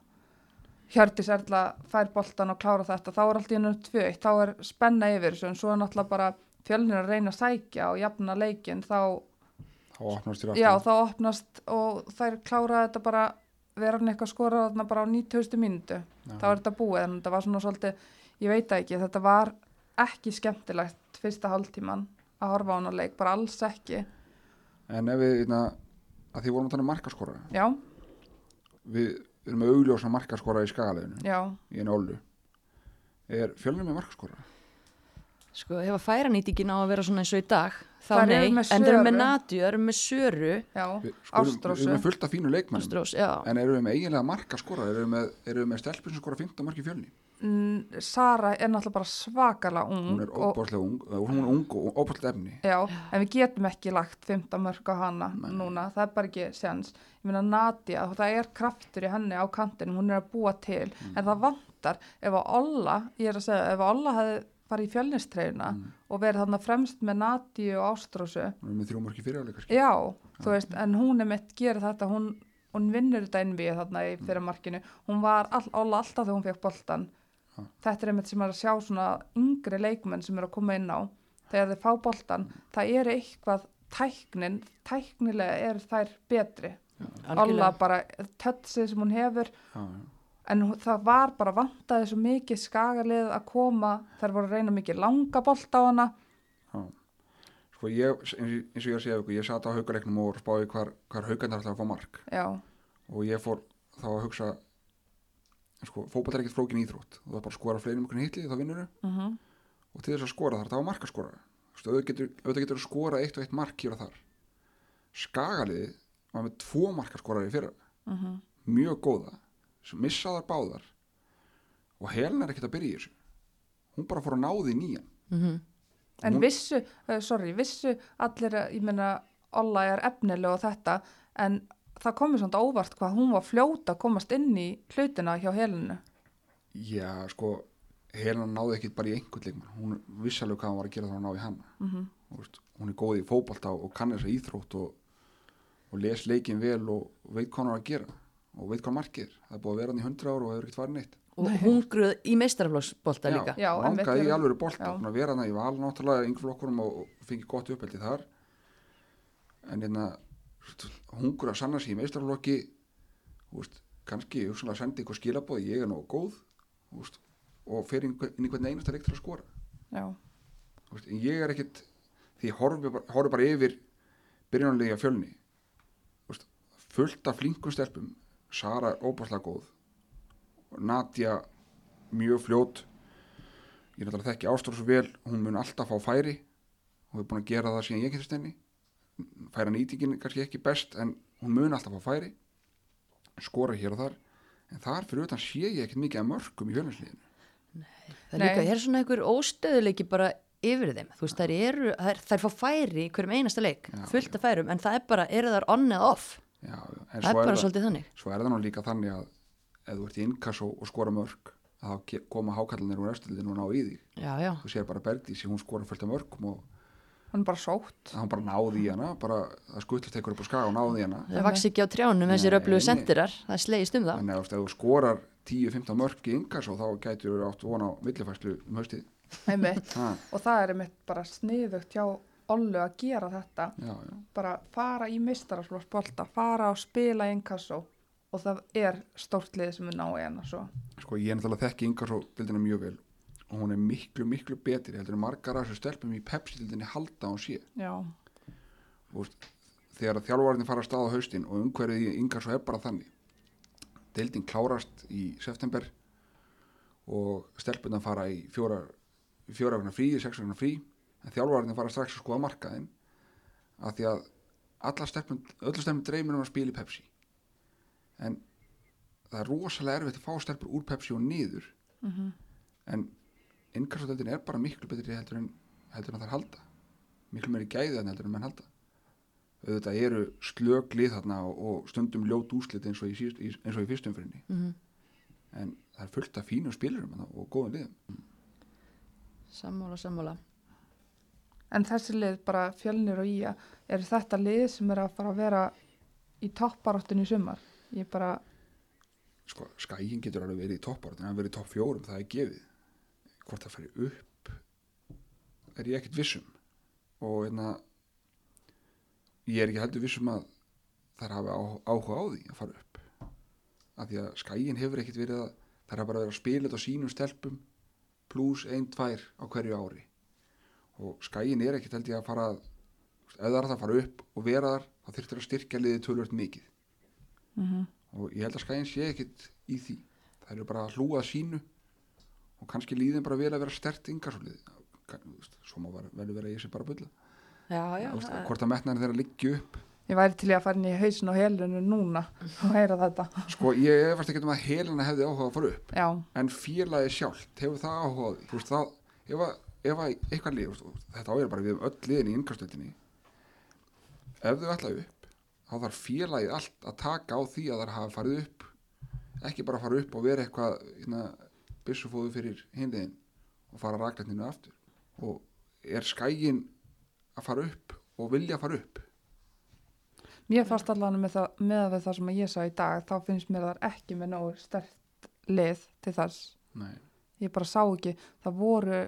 Hjördís Erla fær boltan og klára þetta, þá er allt í hennu tvö, þá er spenna yfir þessu en svo er náttúrulega bara fjölnir að reyna að sækja og jafna leikin, þá, þá opnast já, þá opnast og þær klára þetta bara, vera hann eitthvað skora þarna bara á 90. mínútu. Þá er þetta búið en þetta var svona svolítið ég veit ekki, þetta var ekki skemmtilegt fyrsta hálftíman að horfa á hana leik, bara alls ekki. En ef við, hérna, að því vorum að tala um markaskora já, við erum með augljósa markaskora í skagaleginu já, í einu ólu er fjölnir með markaskora Sko, hefa færanýtingin á að vera svona eins og í dag, þá eru nei, með en þeir eru með Söru. Natju, þeir eru með Söru, sko, við Ástrósu erum með fullt af fínu leikmennum Ástrós, já. en erum við með eiginlega markaskora erum við með, erum við með stelpur sem skora 15 marki fjölni? Mm, Sara er náttúrulega bara svakala ung hún er og, óbáslega ung og hún er ung og óbáslega efni. Já, en við getum ekki lagt 15 mörg á hana Nei. núna, það er bara ekki sens ég meina Nadia, það er kraftur í henni á kantinum, hún er að búa til. Mm. en það vantar, ef að Olla ég er að segja, ef að Olla hefði farið í fjölnistreyna Mm. og verið þarna fremst með Nadiu og Ástrósu. Hún er með þrjú marki fyriráleika Já, þú veist, en hún er mitt gerir þetta, hún, hún vinnur þetta innvíð þarna í fyrir markinu, hún var all, all, alltaf þegar hún fekk boltan Já. þetta er einmitt sem er að sjá svona yngri leikmenn sem er að koma inn á. Þegar þeir fá boltan, það er eitthvað tæknin, tæknilega er þær betri, alla bara tötsið sem hún hefur. Já, já. En það var bara vantaði svo mikið skagalið að koma, þær voru að reyna mikið langa bolta á hana. Já. Sko ég, eins og ég segja ykkur, ég sat á haugaleiknum og spáði hvar, hvar haugandar ætlaði að fá mark. Já, og ég fór þá að hugsa sko, fótball er ekkert flókin íþrótt. Og það er bara að skora fleiri um einhvern hitli þá vinnur mhm. Og til þess að skora þar, það var markaskora auðvitað getur, að skora eitt og eitt mark hér og þar. Skagaliði var með tvo markaskorari fyrir mhm. Mjög góða sem missaðar báðar og Helena er ekkert að byrja í þessu hún bara fór að náði nýjan Mhm. En Hún- vissu, uh, sorry, vissu allir að, ég meina, Olla er efnileg og þetta, en það komið svona óvart hvað hún var fljóta að komast inn í hlutina hjá helinu. Já, sko, Helena náði ekki bara í einhvern leikmann, hún vissi alveg hvað hann var að gera þá að ná í hana. Mm Veist, hún er góð í fótbolta og kann þessa íþrótt og, og les leikin vel og, veit hvað hann er að gera og veit hvað markið er. Það er búið að vera hann í hundra ár og hefur ekkert farið neitt. Og hungruð í meistaraflóksbolta líka. Já, langaði í bolta, Já. hún að vera hann í val náttúrulega yngflokkurum og, og fengi gott uppeldi þar. En hérna, hungur að sanna sig í veist, kannski hugsanlega sendi eitthvað skilabóð, ég er nógu góð, veist, og fer inn, í hvern einasta leik til að skora. En ég er ekkit því ég horfi bara, horfi bara yfir byrjunarlega fjölni fullt af flinkum stelpum Sara er óbáslega góð. Nadja mjög fljót. Ég er náttúrulega þekki Ástrós svo vel. Hún mun alltaf fá færi. Og er búin að gera það síðan ég getist henni færa nýtingin kannski ekki best en hún mun alltaf að færi. Skora hér og þar. En þar fyrir utan sé ég ekkert mikið að mörgum í fjölninsliðinu Það er líka, er svona einhver óstöðuleiki bara yfir þeim, þú veist, þær eru þær, þær fá færi í hverjum einasta leik Já, fullt af færum, en það er bara, eru þær on eða off Já, en það er er, bara það, svolítið þannig. svo er það nú líka þannig að ef þú ert í innkass og, og skora mörg þá koma hákallanir úr eftirliðinu og ná í því Já, já, þú sér bara Bergdísi, hún skora fullt af mörgum og hann bara sótt. Hann bara náði í hana bara það skutlast einhver upp á skaga og náði í hana. Það vaks ekki á trjánum þessi nei. sendirar, það slegist um það. Þannig að þú veist, ef þú skorar 10-15 mörg í innkass og þá gætur þú átt vona á villifæslu um haustið. Og það er einmitt bara sniðugt hjá Ollu að gera þetta. Já, já, bara fara í mistaraflóksbolta fara og spila í inkasso. Og það er stórt lið sem við ná í hana svo sko ég er náttúrulega þekki innkass og dildina mjög vel. Og hún er miklu, miklu betri heldur en margar af þessu stelpum í Pepsi-dildinni halda á sé. Já, veist, þegar að þjálfvarnir fara að stað á haustin og umhverfið í yngar svo er bara þannig. Deildin klárast í september og stelpunan fara í fjóra fjóra vegna frí, sex vegna frí en þjálfvarnir fara strax að skoða markaðin af því að öllu stelpun dreymir um að spila í Pepsi. En það er rosalega erfitt að fá stelpur úr Pepsi og niður. Mm en innkarsódeldin er bara miklu betri heldur en, heldur en þær halda. Miklu meiri gæði en heldur en menn halda. Auðvitað eru slöglið þarna og, og stundum ljót úslit eins og í, eins og í fyrstum fyrirni mm en það er fullt af fínum spilurum og góðum liðum. Sammála, sammála en þessi lið bara fjölnir og ía er þetta lið sem er að fara að vera í topparáttinu í sumar? Ég bara, sko, skægin getur alveg verið í toppáratu en verið í topp fjórum, það er gefið. Hvort það færi upp er ég ekkert vissum og hérna ég er ekki heldur vissum að þær hafi á, áhuga á því að fara upp. Af því að skægin hefur ekkert verið að þær hafa bara verið að spila þetta á sínum stelpum pluss ein, tvær á hverju ári og skægin er ekkert held ég að fara ef það að fara upp og vera þar þá þyrftir að styrkja liðið tölvört mikið. Mm og ég held að skæðin sé ekkit í því. Það eru bara að hlúa sínu og kannski líðin bara vel að vera stert yngarsolið svo má vera- vel vera ég sé bara að það- hvort að metnaðin þeirra liggju upp. Ég væri til að fara inn í hausin og helinu núna og heyra þetta. Sko ég efast ekki um að helina hefði áhuga að fara upp já, en félagi sjálft hefur það áhuga ef að, ef að eitthvað lið þetta áður bara við um öll liðin í yngarstöldinni ef þau ætla upp þá þarf félagið allt að taka á því að það hafa farið upp. Ekki bara fara upp og vera eitthvað hérna, byssufóðu fyrir hinliðin og fara raklætninu aftur. Og er skægin að fara upp og vilja að fara upp? Mér fannst allan með, það, með það sem ég sá í dag þá finnst mér það ekki með nógu stert lið til þess. Nei. ég bara sá ekki, það voru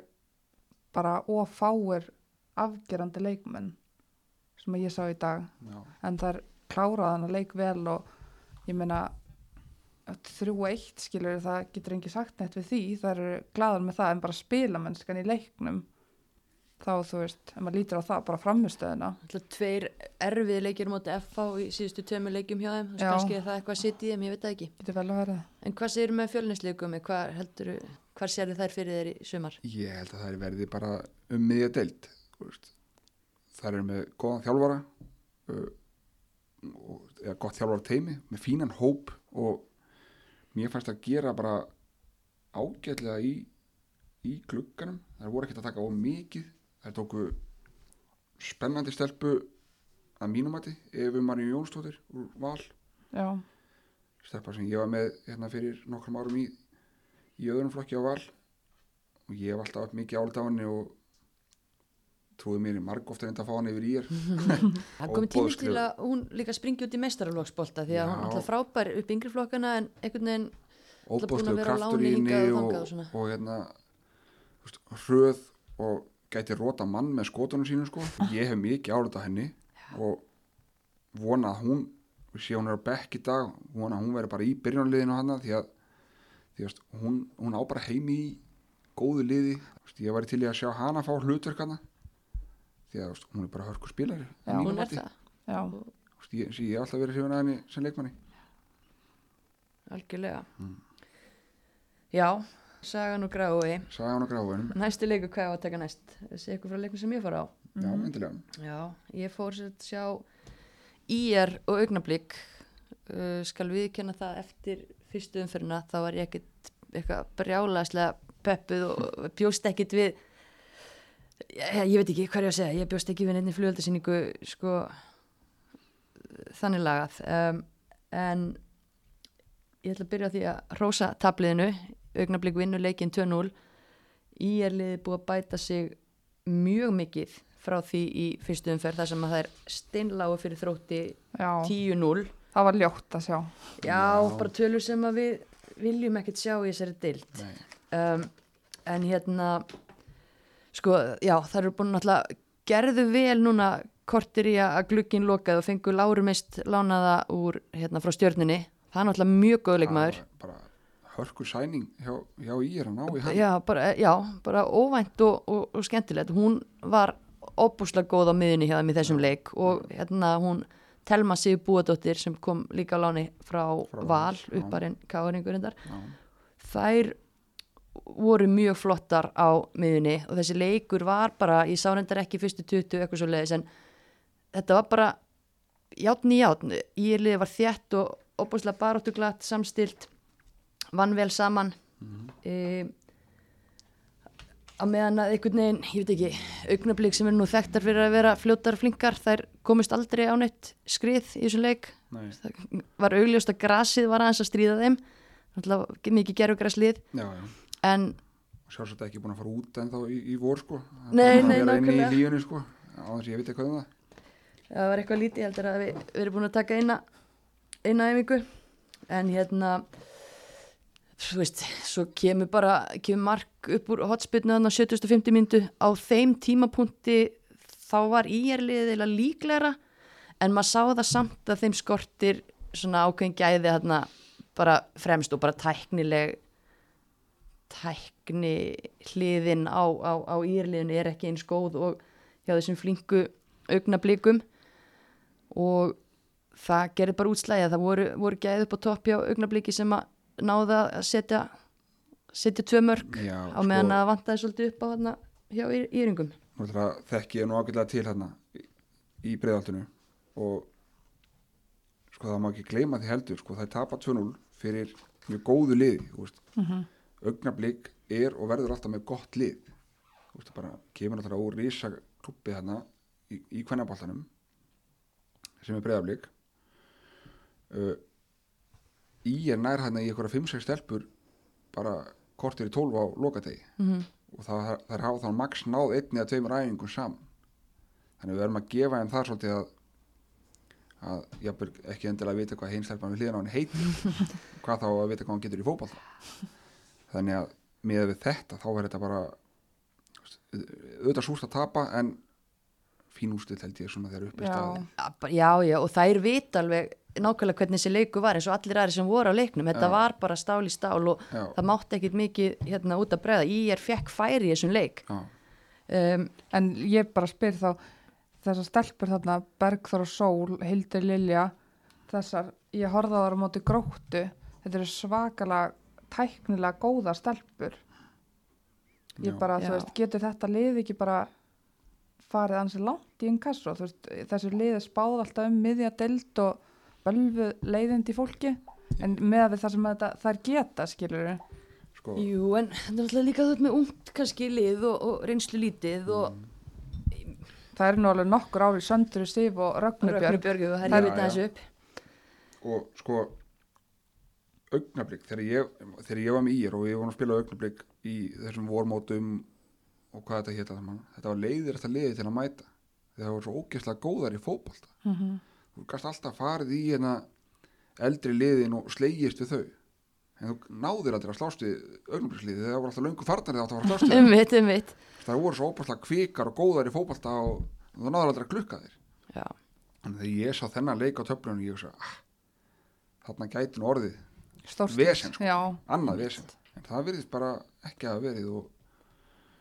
bara ofáir afgerandi leikmenn sem að ég sá í dag Já. en það er klárað hann að leik vel og ég meina þrjú eitt skilur það getur engi sagt neitt við því það eru glaðar með það en bara spilamennskan í leiknum þá þú veist, ef maður lítur á það bara framistöðuna Alltaf tveir erfiði leikir móti FH í síðustu tveimur leikjum hjá þeim, þú veist Já. kannski er það eitthvað að sitja í þeim, ég veit það ekki. getur vel að vera En hvað segir með fjölnisleikum, hvað heldur, hvað sér þær fyrir þeir í sumar? Ég held að það er verði bara um miðja deild þú veist. Það er með góðan þjálfara uh, eða gott þjálfara teimi með fínan hóp og mér fannst að gera bara ágætlega í, í glugganum það voru ekkert að taka of mikið það tóku spennandi stelpu að mínumati Efu Maríu Jónsdóttir úr Val já, stelpa sem ég var með hérna fyrir nokkrum árum í, í öðrum flokki á val. Og ég hef alltaf mikið álit á henni og trúið mér í marg ofta reynda að fá hann yfir í er Það komið tími til að hún líka springi út í meistaralóksbolta því að hún Já. alltaf frábær upp yngri flokkana en einhvern veginn búin að vera á láni hingað og og, þangað og svona. og hérna veist, hröð og gæti rota mann með skotunum sínum sko. Ég hef mikið álit á henni og vona að hún sé hún er á bekk í dag vona að hún veri bara í byrjunarliðinu hana því að því að hún, hún á bara heimi í góðu liði veist, ég væri til í að sjá hana fá hlutverk hana því að hún er bara hörku spilari Já. hún er það, veist, ég, ég hef alltaf verið hrifin að henni sem leikmanni algjörlega. Mm. Já, sagan og grái. sagði hann á gráðunum Næsti leikur hvað á að taka næst? Þessi eitthvað frá leikum sem ég fara á. Já, endilega. Já, ég fór sér að sjá ír og augnablík uh, skal viðkenna það eftir fyrstu umfyrirna þá var ég ekkit eitthvað brjálaslega peppuð og bjóst ekkit við ég, ég veit ekki hvað ég að segja ég bjóst ekki við nefnir flugöldasýningu sko þannig lagað. Um, en ég ætla að byrja á því að rósa tabliðinu augnablík vinnu leikin 2-0 í er liði búið að bæta sig mjög mikið frá því í fyrstu umferð þar sem að það er steinláu fyrir þrótti Já, 10-0 það var ljótt að sjá. já, Já. bara tölur sem að við viljum ekkert sjá í þessari deild Nei. um, en hérna sko, já, það eru búin náttúrulega gerðu vel núna kortir í að glugginn lokaði og fengu Láru mist lánaða úr hérna frá stjörnunni það er náttúrulega mjög góð leikmaður Það var Bara hörku sæning hjá, hjá Ír að ná í hann. já, bara, já, bara óvænt og, og, og skemmtilegt hún var óbúslega góð á miðunni hjá þeim í þessum leik og hérna hún Telma Sigur Búadóttir sem kom líka á láni frá, Frá Val, upparinn Káringur þær voru mjög flottar á miðunni og þessi leikur var bara, ég sá reyndar ekki fyrstu 20 eitthvað svo leiðis en þetta var bara játn í játn, ég liði var þjætt og opaslega baráttuglatt, samstilt vann vel saman. Mm á meðan að einhvern veginn, ég veit ekki augnablík sem er nú þekktar fyrir að vera fljótar flinkar, þær komist aldrei á neitt skrið í þessum leik Nei. það var augljóst að grasið var aðeins að stríða þeim Náttúrulega mikið já. en Sjálfsagt ekki búin að fara út en þá í, í vor sko. Nei, að nei, nákvæmlega. í líunni sko. Á þess að ég veit eitthvað um það. það var eitthvað lítið, heldur að við, við erum búin að taka eina eina æfingu en hérna þú veist, svo kemur bara kemur mark upp úr hotspilnu þannig á 750 myndu á þeim tímapunkti þá var íjarliðið eða líklegra en maður sá það samt að þeim skortir svona ákveðin gæði þarna bara fremst og bara tæknileg tækni hliðin á, á, á íjarliðinu er ekki eins góð og hjá þessum flinku augnablikum og það gerir bara útslæði að það voru, voru gæði upp á toppi á augnabliki sem að náða að setja setja tvö mörg Já, á meðan að vantaði svolítið upp á þarna hjá íringum. Þekki ég nú ágætlega til hérna í, breiðaltinu og sko það má ekki gleyma því heldur sko það er tapa 2-0 fyrir mjög góðu liði þú veist. augnablík er og verður alltaf með gott lið. Þú veist, bara kemur alltaf úr rísa klubbi hérna í, í kvennabaltanum sem er breiðablík uh, í er nær hérna í einhverja 5-6 stelpur bara kortir í 12 á lokategi mm -hmm. og það, það er hafa þá max náð einni að tveimur æfingum saman. Þannig við erum að gefa henn þar svolítið að að jafnvel ekki endilega að vita hvað hinstelpan við hliðan á henn heitir hvað þá að vita hvað hann getur í fótball þannig að með þetta þá er þetta bara auðvitað súst að tapa en fín úrslit held ég svona þegar uppi Já. staði já, já, og þær vita alveg nákvæmlega hvernig þessi leiku var eins og allir aðri sem voru á leiknum, þetta Já. var bara stál í stál og Já. það mátti ekkit mikið hérna út að bregða, í er fekk færi í þessum leik um, En ég bara spyr þá þessar stelpur þarna, Bergþór og Sól, Hildur Lilja, þessar, ég horfði á móti gróttu, þetta eru svakalega tæknilega góða stelpur. Ég Já. bara, Já. þú veist, getur þetta lið ekki bara farið ansi langt í einn kassru, þú veist, þessu liði spáð alltaf um miðja deild og bölvu leiðindi fólki, en með það sem þetta, þær geta, skilur við. sko, Jú, en þetta er alltaf líka ert með ungt kannski lið og, og reynslu lítið og Það eru nú alveg nokkur ári Söndru Sif og Rögnubjörg. Og það er vitna já. þessu upp og sko augnablík, þegar ég, þegar ég var með ír og ég var að spila augnablík í þessum vormótum og hvað þetta hétta það þetta var leiðir þetta liði til að mæta. Það voru svo ógeðslega góðar í fótbolta. Mm -hmm. þú gast alltaf farið í hérna eldri liðin og slegist við þau. En þú náðir aldrei að slást við augnablíksliði þegar það voru alltaf löngu farnar þegar það átt að að slást við um mitt, um mitt það voru svo óbærslega kvikar og góðar í fótbolta og þú náður aldrei að glukka þér. Já, að þegar ég sá þennan leik á töflunum ég hugsa, ah, þarna gæti nú orðið. Vesen, sko. Annað vesen. En það virðist bara ekki að verið og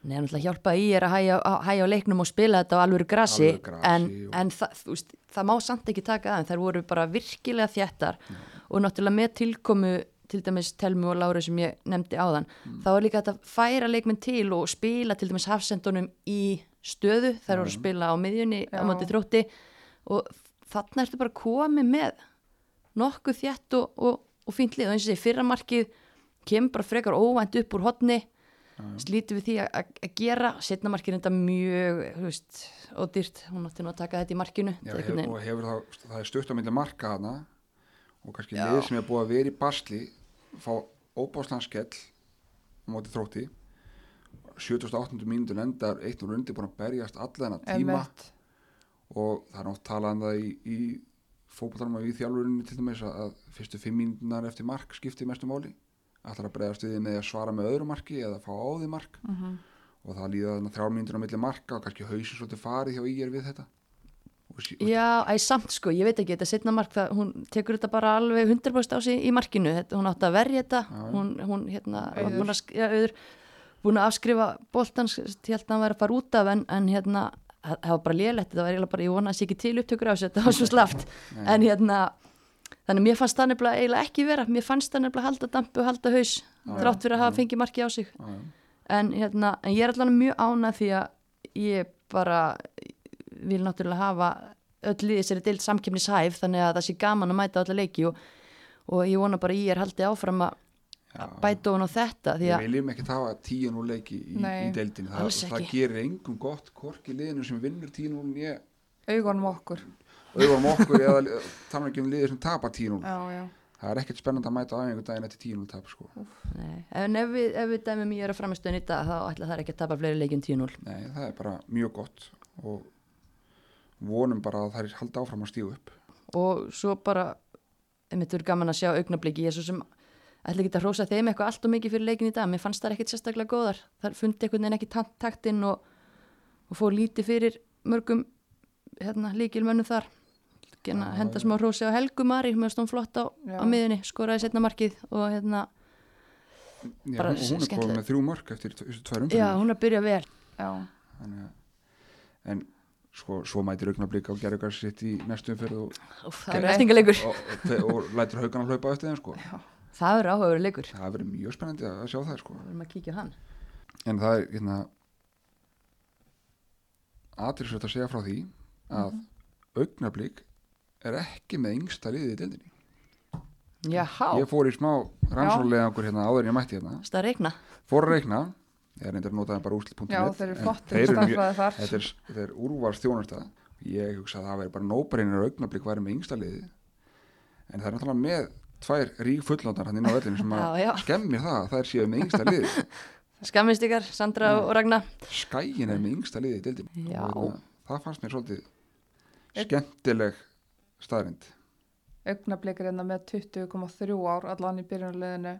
Nei, hann ætla að hjálpa í er að hæja, að hæja á leiknum og spila þetta á alvöru grasi, Alvöru grasi en, og- en það, veist, það má samt ekki taka aðeins, þær voru bara virkilega þjættar og náttúrulega með tilkomu til dæmis Telmu og Láru sem ég nefndi áðan þá er líka þetta að færa leikmenn til og spila til dæmis hafsendunum í stöðu þær voru að spila á miðjunni á Já. móti þrótti og þarna ertu bara komið með nokkuð þjætt og, og, og fínt lið. Og eins og þessi fyrra markið kemur bara frekar óvænt upp úr hotni slítið við því að- að að gera. Setna markið þetta mjög veist, ódýrt, hún átti nú að taka þetta í markinu. Já, hef, og hefur þá, það er stutt á myndi marka hana og kannski lið sem er búið að vera í basli fá óbáslandskell á móti þrótti. 78. mínútur endar eitt og rundi búin að berjast alla þennan tíma. Einmitt. og það er nátt talað um það í, í fótboltanum og í þjálfurinni til dæmis að, að fyrstu fimm mínútunar eftir mark skipti mestu máli ætlar að bregðast við með að svara með öðru marki eða fá á því mark. Mhm. og það líða þarna þrjár mínútur á milli marka og kannski hausin svolítið farið hjá íger við þetta. Og, Já, æ, samt sko, ég veit ekki, þetta setna mark það, hún tekur þetta bara alveg 100% á sig í markinu, þetta, hún átti að verja þetta. Hún, hún hérna, búin að, já, búin að afskrifa boltans, ég held að hann væri að fara út af en, en hérna, það það var bara lélegt þetta var eiginlega bara, ég vona að sé ekki til upptökur á þessu þetta var svo slaft, en hérna þannig að mér fannst það nefnilega eiginlega ekki vera. Mér fannst það nefnilega halda dampu, halda haus þrátt fyrir að hafa fengið marki á sig. Já, já. en, hérna, en ég er allavega mjög ánað því að ég bara vil náttúrulega hafa öll liðið sér deilt samkefnishæf þannig að það sé gaman að mæta alla leiki og, og ég vona bara ég er haldið áfram að bæta ofan á þetta því Við viljum ekki hafa tíun úr leiki í, Nei, í deildinni, það, það gerir engum gott hvorki liðinu sem vinnur tíun úr ég augunum okkur auðvarum okkur eða þannig ekki um liðið sem tapar tíun úr já, já. það er ekkert spennandi að mæta á einhvern daginn eftir tíun úr tap sko. en ef við, ef við dæmum ég er að framistöðin í dag þá ætla það ekki að tapa fleiri leikjum 10-0 Nei, það er bara mjög gott og vonum bara að það er halda áfram að stíu upp. Og svo bara einmitt verður gaman að sjá augnabliki ég er svo sem ætla ekki að hrósa þeim eitthvað allt og mikið fyrir leikin í dag, mér fannst það ekkit sérstaklega góðar. Þar fundi einhvern veginn ekki takt- taktinn og, og fór lítið fyrir mörgum hérna, líkilmönnum þar Genna, Já, henda já. smá hrósi á Helgu Mari mér stóðum flott á, Já. á miðunni skoraði setna markið og hérna Já, Bara hún, hún er komið með þrjú mörg eftir tv- þessu tvær já, hún er að byrja vel já. Þannig að en sko, svo mætir augnablík á gerðugar sitt í næstu umferð og, Úf, það er Gerðu- eftingaleikur og, og, og lætur haugan að hlaupa eftir þeim sko. það er áhugaður leikur það verður mjög spennandi að sjá það sko. við erum að kíkja hann en það er hérna aðtilsvægt að segja frá því að Mhm. augnablík er ekki með yngsta liðið í deildinni. Jáhá, ég fór í smá rannsólega okkur hérna áður en ég mætti hérna. Það er reikna. Fór reikna. Ég er reyndar að nota bara úslit.net já, þeir eru þar þetta er, er úrvars þjónarsta ég hugsa að það veri bara nóbreynir augnablík væri með yngsta liði en það er náttúrulega með tvær rík fullóttar hann inn á öllinu sem að skemmir það að það er síðan með yngsta liði skammist ykkar, Sandra og Ragnar skæin er með yngsta liði í hérna, það fannst mér svolítið skemmtileg staðrind augnablikir hérna með 20,3 ár allan í byrjunarliðinu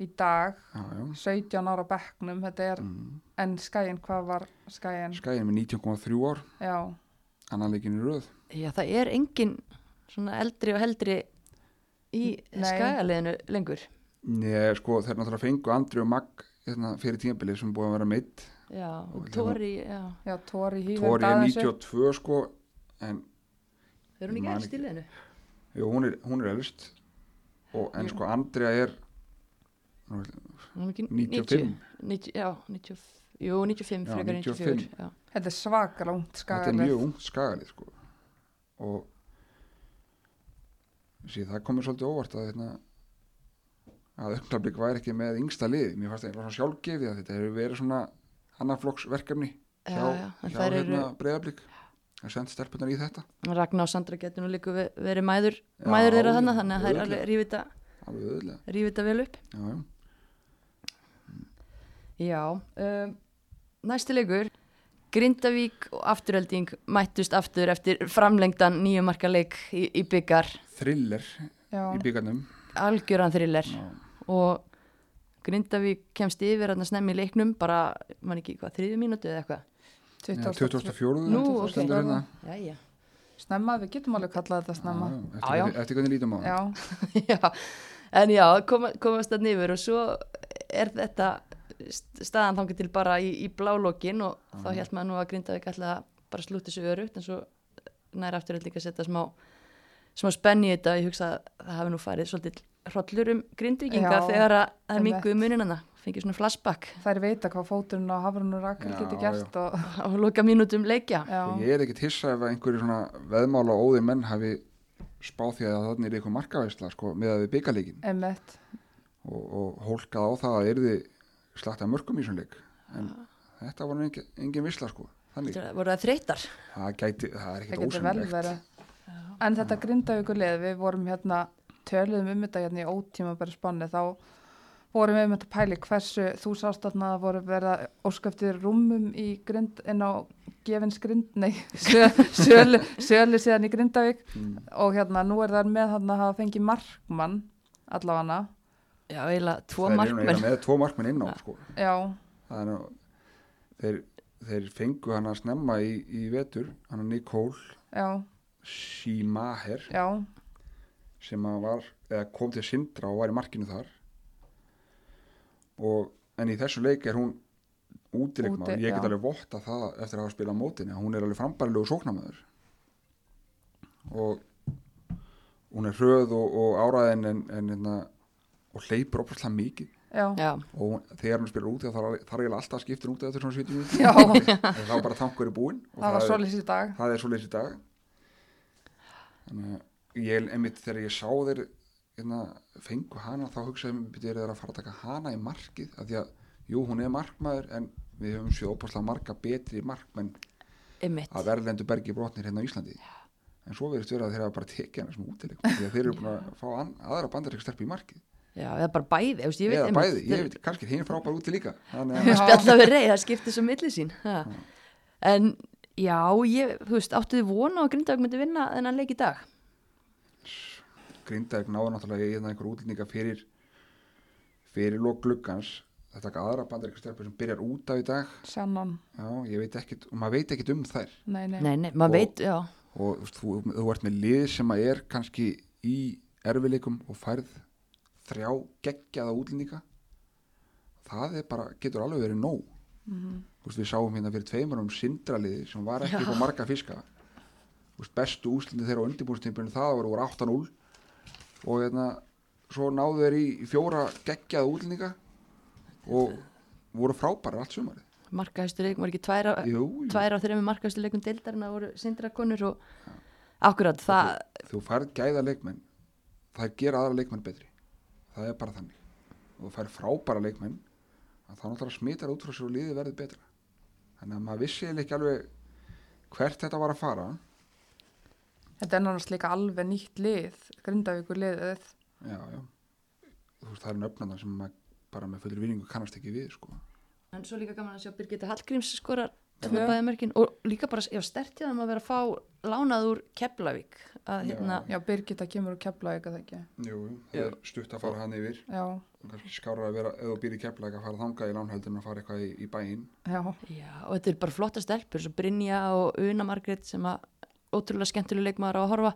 í dag já, já. 17 ára á bekknum þetta er, Mm. en skæin, hvað var skæin skæin er með 19,3 ár já, annan leikin í röð Já, það er engin svona eldri og heldri í Nei. skagaliðinu lengur. Nei, sko, þeir náttúrulega fengu Andri og Magg hérna, fyrir tímabilið sem búið að vera meitt Já, og Og Tóri, já. já, Tóri hýfum Tóri er 92 sko en Er hún ekki elst í liðinu? jú, hún, er, hún er elst og, en sko Andrea er nú, Hún er ekki 95 90, já, 90, jú, 95, Já, frekar 95. 94. Já. þetta er svakar langt þetta er mjög ungt skagalið sko og sí, það komið svolítið óvart að hérna, að uppnaflik væri ekki með yngsta lið mér fannst það eitthvað svona sjálfgefið að þetta hefur verið svona annarflokksverkefni Já, hjá, já, hjá hérna, eru- að senda stelpunar í þetta Ragnar og Sandra getur nú líka ve- verið mæður, Já, mæður þeirra þannig, þannig að það er alveg rífið þetta vel upp. já, já. Já, um, næsti leikur, Grindavík og Afturölding mættust aftur eftir framlengdan nýjumarka leik í, í byggar, thriller já, í byggarnum algjöran thriller. Já. og Grindavík kemst yfir að snemmi í leiknum bara, mann ekki hvað, þriðju mínútu eða eitthvað 20. 2004 Nú, ok. stendur hérna. Jæja. snemma, við getum alveg kallað þetta snemma. Já, já, Já, já. eftir, eftir hvernig lítum á það. já, já, en já, koma, komast það nýfur og svo er þetta st- staðan þangað til bara í, í blálókin og þá held maður nú að Grindavík ætla að bara slúti sig örugt en svo nær aftur líka að setja smá smá spenni í þetta. Ég hugsa að það hafi nú farið svolítið hrollur um grindvikinga Já, þegar að það er minguð muninana fengið svona flashback. Þær vita hvað fóturinn á Hafrun og Rakel Já, geti gert og á loka mínútum leikja. Já, Ég er ekkit hissa ef að einhverju svona veðmála óði menn hafi spáð því að þannig er eitthvað markavæsla sko, með að við byggaleikin emmett og, og hólkað á það að yrði slagt að mörgum í svona leik. En þetta var engin, engin visla sko þannig, Þetta voru það þreytar það gæti, það er ekkit getur verið. En þetta grindavíkuleg við vorum hérna töluðum um þetta hérna í ótíma bara spanni þá vorum við um þetta pæli hversu þú sást þarna að voru verið að óskaftir rúmum í grind inn á gefins grind, nei sö, sölu, sölu síðan í Grindavík. Mm. og hérna nú er það með þarna að hafa fengið markmann allavega. Já, eiginlega tvo Það er markmenn eiginlega með tvo markmenn inn á sko. já, það er nú þeir, þeir fengu hann að snemma í, í vetur, hann að Nikól já. sem að var, eða kom til Sindra og var í markinu þar og en í þessu leik er hún útileikmaður, Úti, ég get alveg votta það eftir að hafa spilað á mótinni, hún er alveg frambærilegu sóknamaður og hún er hröð og, og áræðin en, en, en og hleypur opaslega mikið. Já, Já, og hún, þegar hún spilar úti þá þarf eiginlega alltaf að skipta hún út eftir svona 70 minútur já. En þá er bara tankur í búinn og það var svolítið í dag. það er svo leys í dag. Þannig að ég einmitt þegar ég sá þeir hérna, fengu hana þá hugsaði mér byrjuð þeir að fara að taka hana í markið? Af því að jú hún er markmaður en við höfum sér opaslega marga betri markmenn að verðlendu bergi brotnir hérna á Íslandi. En svo verðist vera að þeir hafa bara tekið hana sem útileg því að þeir eru búin að fá an, aðra bandarík stelp í markið. Já, eða bara bæði, veist, ég veit eða bæði, ég veit kannski hinn frábær úti líka spjalla við rey, það skiptir svo milli sín ha. en já, ég, þú veist, áttu þið vona að Grindavík myndi vinna þennan leik í dag Grindavík náður náttúrulega í hérna einhver útlendinga fyrir fyrir lók gluggans. Þetta er aðra bandarík stelpur sem byrjar út af í dag. Sjannan, Já, ég veit ekkit, og maður veit ekkit um þær. Nei, nei, nei, nei, maður Og- veit, já. og þú, veist, þú, þú ert með lið sem að er kannski í erfileikum og færð þrjá geggjaða útlendinga. Það er bara, getur alveg verið nóg. Mhm. Þú veist, við sáum hérna fyrir tveimur um sindraliði sem var ekki Já. upp á marga fiska. Þú veist, bestu úslindi þeirra á undirbúrstímpinu það voru 8-0 og hérna svo náðu þeir í fjóra geggjaða útlendinga og voru frábærar allt sumarið. Markaðustu leikum, var ekki tvær á, Jú, jú. tvær á þreimi markaðustu leikum deildarinn að voru sindrakonur og akkurat, það, þú færð gæða leikmenn. Það gera aðra leikmenn betri. Það er bara þannig. Og þú færð frábæra leikmenn að þá náttúrulega smitar út frá sér og liðið verður betra. Þannig að maður vissi ekki alveg hvert þetta var að fara þetta er náttúrulega líka alveg nýtt lið Grindavíkur liðið já, já. Þú veist það eru nöfnarnar sem maður bara með fullur vinningu kannast ekki við sko. en svo líka gaman að sjá Birgitta Hallgríms skorar Tvö. mörkin. Og líka bara, já, stertið að maður vera að fá lánað úr Keflavík að Já. hérna, já, Birgitta kemur úr Keflavík að það ekki? Jú, jú, það er stutt að fara hann yfir. Já, og kannski skára að vera, ef þú býr í keflæk að fara þangað í lánhöldin að fara eitthvað í, í bæinn. Já, já, og þetta er bara flotta stelpur svo Brynja og Una Margrét sem að ótrúlega skemmtileg leikmaður á að horfa.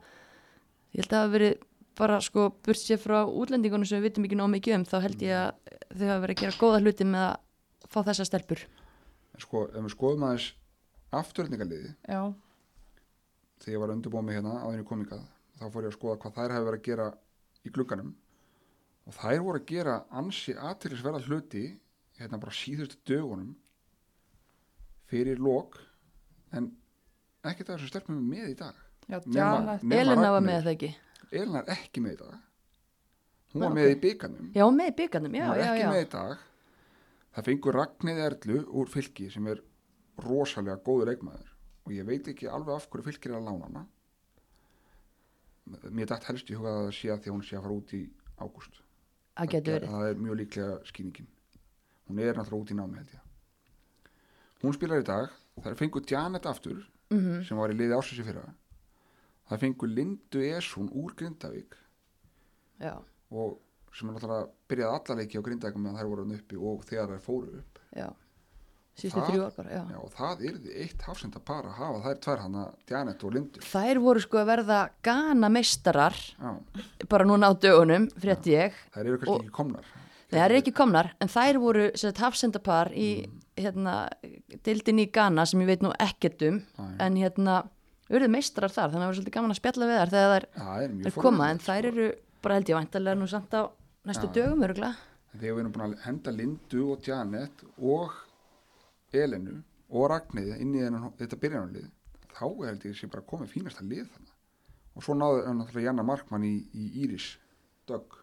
Ég held að það hafa verið bara sko burt sér frá útlendingunum sem við vitum ekki nóg mikið um þá held ég að þau hafa verið að gera góða hluti með að fá þessa stelpur. En sko, ef við skoðum aðeins afturöldingaliði já, þegar ég var mig hérna á þenni komingað þá fór ég að skoða hvað þær hefur verið að gera í glugganum. Og þær voru að gera ansi aðtýrlisverða hluti hérna bara síðustu dögunum fyrir lók en ekkert af þessu stelpum er með í dag. Já, Nema Elina var með það ekki? Elina er ekki með í dag. Hún Já, var með í byggarnum já, með í byggarnum, já, var já, ekki já. með í dag. Það fengur Ragnið Erlu úr fylki sem er rosalega góður leikmaður. Og ég veit ekki alveg af hverju fylkir er að lána hana. Mér dætt helst í huga að það sé að því að hún sé að fara út í ágúst. Það er mjög líklega skýningin. Hún er náttúrulega út í námi held ég. Hún spilar í dag. Það er fengur Janet aftur mm sem var í liði ásins í fyrra. Það fengur Lindu Esún úr Grindavík. Já, og sem er náttúrulega byrjaði alla leiki á Grindavík meðan þær voru uppi og þegar þær fóru upp. Já. Bara, já. Já, og það yrði eitt hafsenda par að hafa þær tvær hana Janet og Lindu. Þær voru sko að verða gana meistarar Já, bara núna á dögunum, frétti ég. Þær eru kannski Og- ekki komnar. Nei, það er ekki komnar, en þær voru sagt, hafsendapar í hérna, dildin í Ghana sem ég veit nú ekkert um, Nei. en hérna urðu meistrar þar, þannig að það var svolítið gaman að spjalla við þær þegar þær það er þær koma, en forvitnilegt, þær sko. eru bara held ég væntalega nú samt á næstu Já. dögum öruglega. Þegar við erum búin að henda Lindu og Janet og Elenu og Ragnhiði inn í þennan, þetta byrjanarlið þá er held ég sé bara komið fínasta lið þannig og svo náður hann náttúrulega Janna Markmann í, í Íris Dögg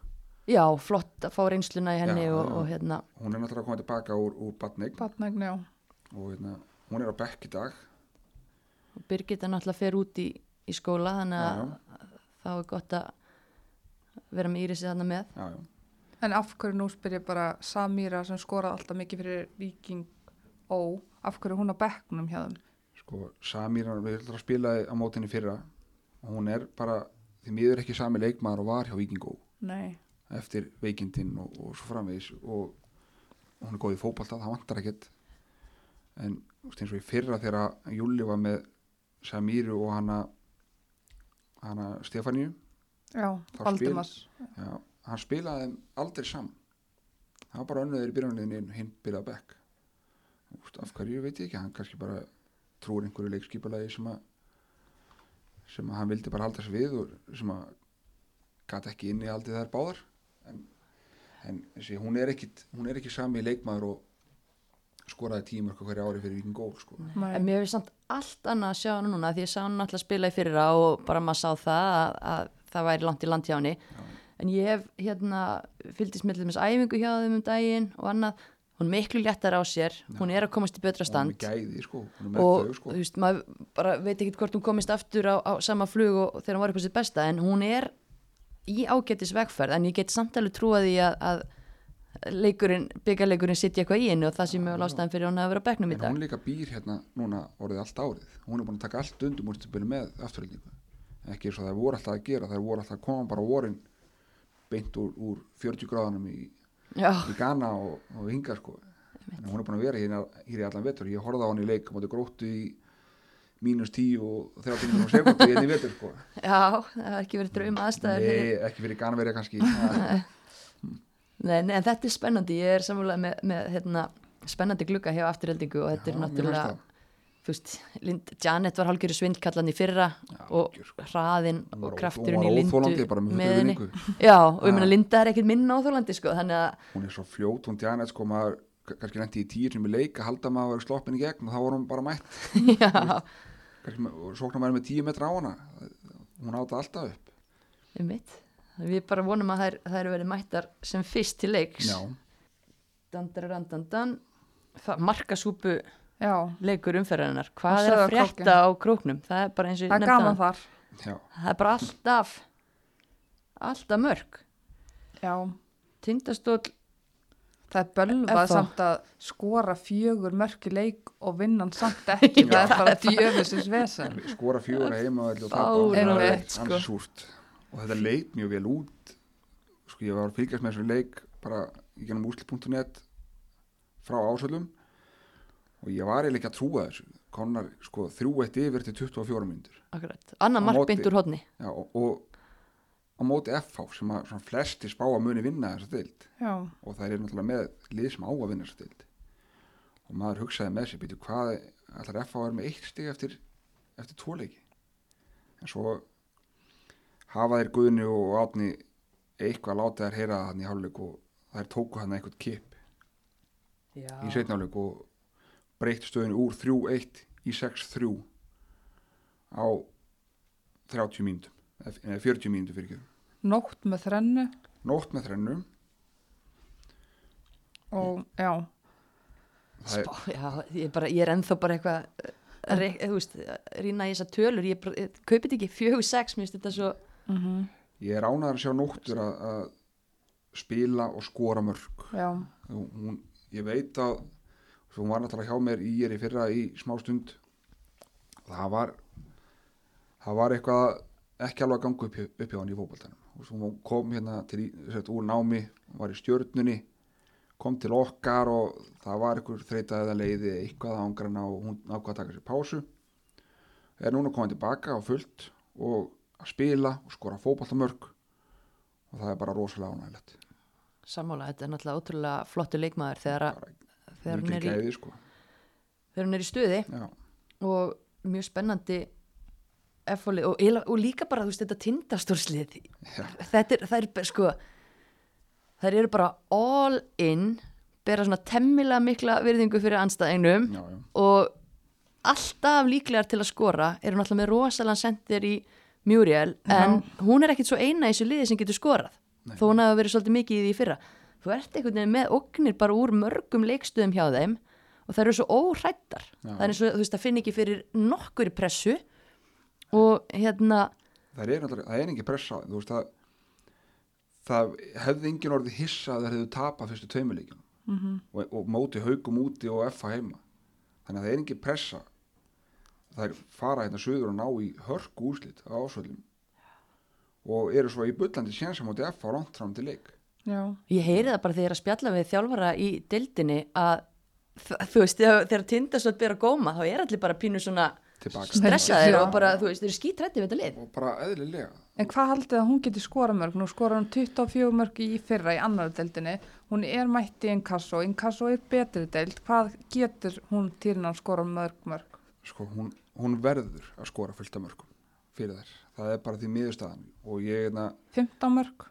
Já, flott að fá reynsluna í henni Já, og, já. og hérna, hún er náttúrulega komið tilbaka úr, úr Batneign Batnægni, já. og hérna, hún er á bekk í dag og Birgitta náttúrulega fer út í, í skóla þannig að Já, þá er gott að vera með Írisi þarna með. já, já. En af hverju nú spyr ég bara Samíra sem skoraði alltaf mikið fyrir Viking Ó, af hverju er hún á bekknum hjá þeim? sko Samíra við ætlum að spila á mótinni fyrra og hún er bara því miður ekki sami leikmaður og var hjá Víkingó Nei, eftir veikindinn og, og svo framvegis og hún er góð í fótbolta, það vantar ekkert. En eins og í fyrra þegar Júli var með Samíru og hana hana Stefaníu já, Valdimars. já, hann spilaði þeim aldrei saman. Það var bara önnuður í byrjunliðinu hinn byrjaði bekk Þú veist, af hverju veit ég ekki, hann kannski bara trúir einhverju leikskipulagi sem að sem að hann vildi bara halda sig við og sem að gæti ekki inn í aldrei þær báðar en, en þessi, hún er ekki hún er ekki sami leikmaður og skoraði tímur hverju ári fyrir vikinn gól sko. En mér finnst samt allt annað að sjá hana núna því ég sá hann alltaf spila í fyrra og bara maður sá það að, að það væri langt í land hjá henni. En ég hef hérna fylgdist með þess æfingu hjá þeim um daginn og annað. Hún er miklu léttar á sér, hún er að komast í betra hún er stand gæði sko, er og þau sko. þú veist, maður bara veit ekki hvort hún komist aftur á, á sama flug og þegar hún var upp á sitt besta en hún er í ágætis vegferð en ég get samtalið trúað í að, að leikurinn, byggarleikurinn sitja eitthvað í henni og það sem ég var ástæðan fyrir hún að vera á bekknum í en dag. hún líka býr hérna núna orðið allt árið. Hún er búin að taka allt undum úr stupinu með afturhaldningu ekki eins og það voru alltaf að gera það voru alltaf að koma bara vorin beint úr, úr 40 gráðanum í, í Ghana og, og hinga sko. En hún er búin að vera hérna, hér í allan vetur. Ég horfði á hann í leik og mínus 10 og 30 minnum sekundu hérna í vetur sko já, það har ekki verið draum aðstæður. nei, ekki verið kannski Það- Nei, nei, en þetta er spennandi, ég er samfélag með, með hérna, spennandi glugga hjá afturheldingu og þetta Já, er náttúrulega, veist, Lind, Janet var hálgjöru svindkallan í fyrra og algjör, sko. var og krafturinn í Lindu óþolandi bara með með fullri henni. vinningu. Já, og ég Já. meina Linda er ekkert minna óþólandi sko, þannig að, hún er svo fljót, hún Janet sko maður kannski lendi í tíu sem í leik að halda maður að vera sloppin í gegn og þá hún bara mætt og sóknar maður með tíu metra á hana hún áta alltaf upp um mitt. Við bara vonum að þær, þær verið mættar sem fyrst til leiks. já, Dandararandandan, markasúpu Já, leikur umferðarinnar. Hvað er að frétta á króknum? Það er bara eins og ég það er gaman þar. já, Það er bara alltaf, alltaf mörg. Já, Tindastóll, það er bölvað samt að skora fjögur mörki leik og vinnan samt ekki. það er bara djöfisins vesen. skora fjóra heima og það er sko. ansi súrt og þetta leit mjög vel út sko ég var að fylgjast með þessu leik bara í gennum úrslit.net frá ásöldum og ég var eiginlega ekki að trúa þessu konar sko þrjú eitt yfir til 24 myndur akkurat, annar mark móti. beint úr hodni. já, og, og á móti FH sem að svona flesti spá að muni vinna þessa deild. Já, og það er náttúrulega með lið sem á að vinna þessa deild. Og maður hugsaði með sér býtu hvað ætlar FH að vera með eitt stig eftir, eftir tvo leiki? En svo hafa þeir Guðni og Átni eitthvað látið þær heyra þannig í hálfleik og þær tóku hann eitthvað kip Já. í setnáleik og breytti stöðinu úr 3-1 í 6-3 á 30 mínútum eða 40 mínútum fyrir ekki nótt með þrennu. Nótt með þrennu. Og já, er, Spá, já, ég, bara, ég er ennþá bara eitthvað að re- þú veist, að rýna í þessar tölur. Ég, bara, ég kaupið ekki fjögur sex mér finnst þetta svo mm ég er ánæður að sjá nóttur að, að spila og skora mörg já, Og hún, ég veit að hún var náttúrulega hjá mér í ég í fyrra í smá stund. Það var það var eitthvað ekki alveg að ganga upp, upp hjá hann í fótboltanum. Og svo hún kom hérna til, sett, úr námi var í stjörnunni kom til okkar og það var einhver þreita eða leiði eitthvað að ángrana og hún ákvað að taka sér pásu. Er núna komið tilbaka og fullt og að spila og skora fótboltamörk. Og það er bara rosalega ánægilegt sammála, þetta er náttúrulega ótrúlega flottu leikmaður þegar, mikil er í, sko. er í stuði. Já, og mjög spennandi F-fólið og, og líka bara, þú veist, þetta tindastórslið Já. þetta er, það er sko þær eru bara all in bera svona temmilega mikla virðingu fyrir anstæðingnum já, já, og alltaf líklegar til að skora eru náttúrulega með rosalega sendir í Muriel en hún er ekkit svo eina í þessu liði sem getur skorað Nei. þó hún hafa verið svolítið mikið í því fyrra þú ert einhvern veginn með ognir bara úr mörgum leikstöðum hjá þeim og það eru svo óhrættar Já. það er eins og þú veist það finn ekki fyrir nokkur pressu og hérna það er það er ekki pressa veist það það hefði engin orðið hissa að það hefðu tapað fyrstu tveimuleikin mm -hmm. og, og móti haugum úti og F heima. Þannig að það er engin pressa. Það er fara hérna söður og ná í hörku úrslit á ásvöldum og eru svo í bullandi sénsa móti F á langt fram til leik. Já, Ég heyri það bara þegar ég er að spjalla við þjálfara í dildinni að þú veist, þegar, ber að góma þá er allir bara pínu svona stressaðir og bara, þú veist, þeir eru skítrætti við þetta lið. og bara eðlilega En hvað haldið að hún geti skora mörg? Nú skora hún 24 mörg í fyrra í annar deildinni. Hún er mætti í Inkasso. Inkasso er betri deild. Hvað getur hún til að skora mörg mörg? sko, hún, hún verður að skora fullt af mörgum fyrir þær, það er bara því miðurstaðan og ég hérna, 15 mörg?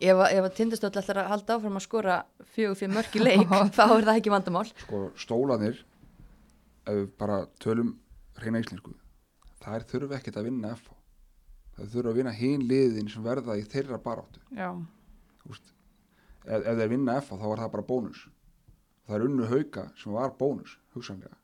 Ef, að- ef að tindastótt ætlar að halda áfram að skora fjögur fyrir mörg í leik, þá er það ekki vandamál. sko stólanir ef við bara tölum reyna íslensku þær þurfa ekkert að vinna FH þær þurfa að vinna hinn liðin sem verða í þeirra baráttu. Já, veist, ef, ef þeir vinna FH þá var það bara bónus. Það er unnu hauka sem var bónus hugsanlega.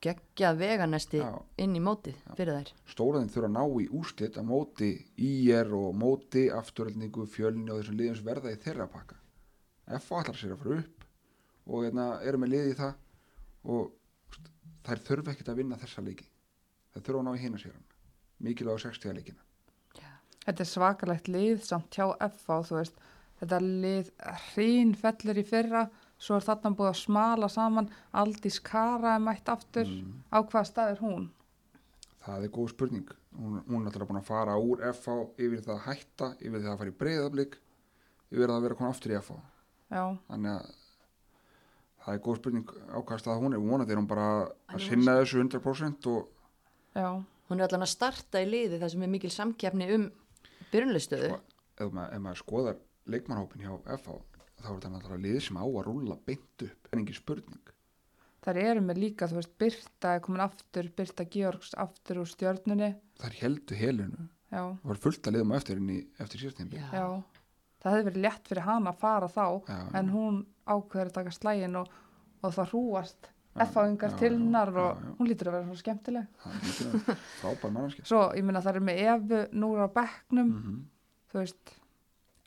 Gekkja veganesti Já. inn í mótið fyrir þær. stólanir þurfa að ná í úrslit að móti IR og móti afturöldningu, fjölni og þessum liðum sem verða í þeirra pakka. FH allar sér að fara upp og hérna, eru með liði í það og þær þurfa ekkert að vinna þessa leiki þær þurfa að ná í hina sér mikilvæg 60 leikina þetta er svakalegt lið samt hjá FA, þú veist. Þetta lið hrín fellur í fyrra, svo er þarna búið að smala saman. Aldís Kara er mætt aftur. Á hvaða stað er hún? það er góð spurning hún, hún er alltaf búin að fara úr FH yfir það að hætta, yfir það að fara í breyðablík yfir það að vera konar aftur í Já, þannig að það er góð spurning ákvæmst að hún er vonandi er hún bara En að hún- sinna þessu 100% og já, Hún er allan að starta í liði þar sem er mikil samkeppni um byrjunleistöðu. Sko, ef, maður, ef maður skoðar leikmannhópin hjá FH þá er það náttúrulega liðið sem á að rúlla beint upp en engin spurning þar eru með líka, þú veist, Birta er komin aftur, Birta Georgs aftur úr stjörnunni. þær heldu helinu Já, það var fullt að liðum eftir henni eftir síðastíðin Já. já. Það hefði verið létt fyrir hana að fara þá, Já, en hún ákveður að taka slægin og, og það hrúast Já, já, til já, hennar já, og já. hún lítur að vera svo skemmtileg. það frábær mannarskið Svo, ég minna, það er með Efu núra á bekknum, mm -hmm. þú veist,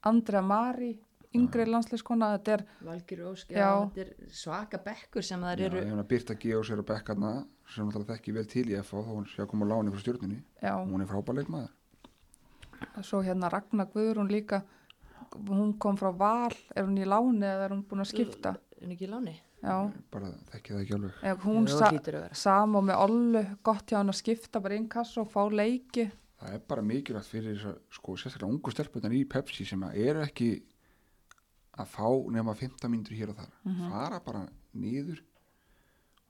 Andrea Mari, yngri landsleiskona, þetta er, Valgir Ósk, Já. já, þetta er svaka bekkur sem Já, eru. ég meina Birta Geos er að bekkarna sem náttúrulega þekki vel til í FH þá hún sé að koma á láni frá stjórnunni já, og hún er frábær leikmaður svo hérna Ragnar Guðrún líka, hún kom frá Val, er hún í láni eða er hún búin að skipta? Er hún ekki í láni? Já, bara þekki það ekki alveg Ef hún sa sam og með Ollu, gott hjá hann að skipta bara inn kassa og fá leiki. það er bara mikilvægt fyrir þess að sko sérstaklega ungu stelpunar í Pepsi sem að eru ekki að fá nema 15 mínútur hér og þar Mhm. fara bara niður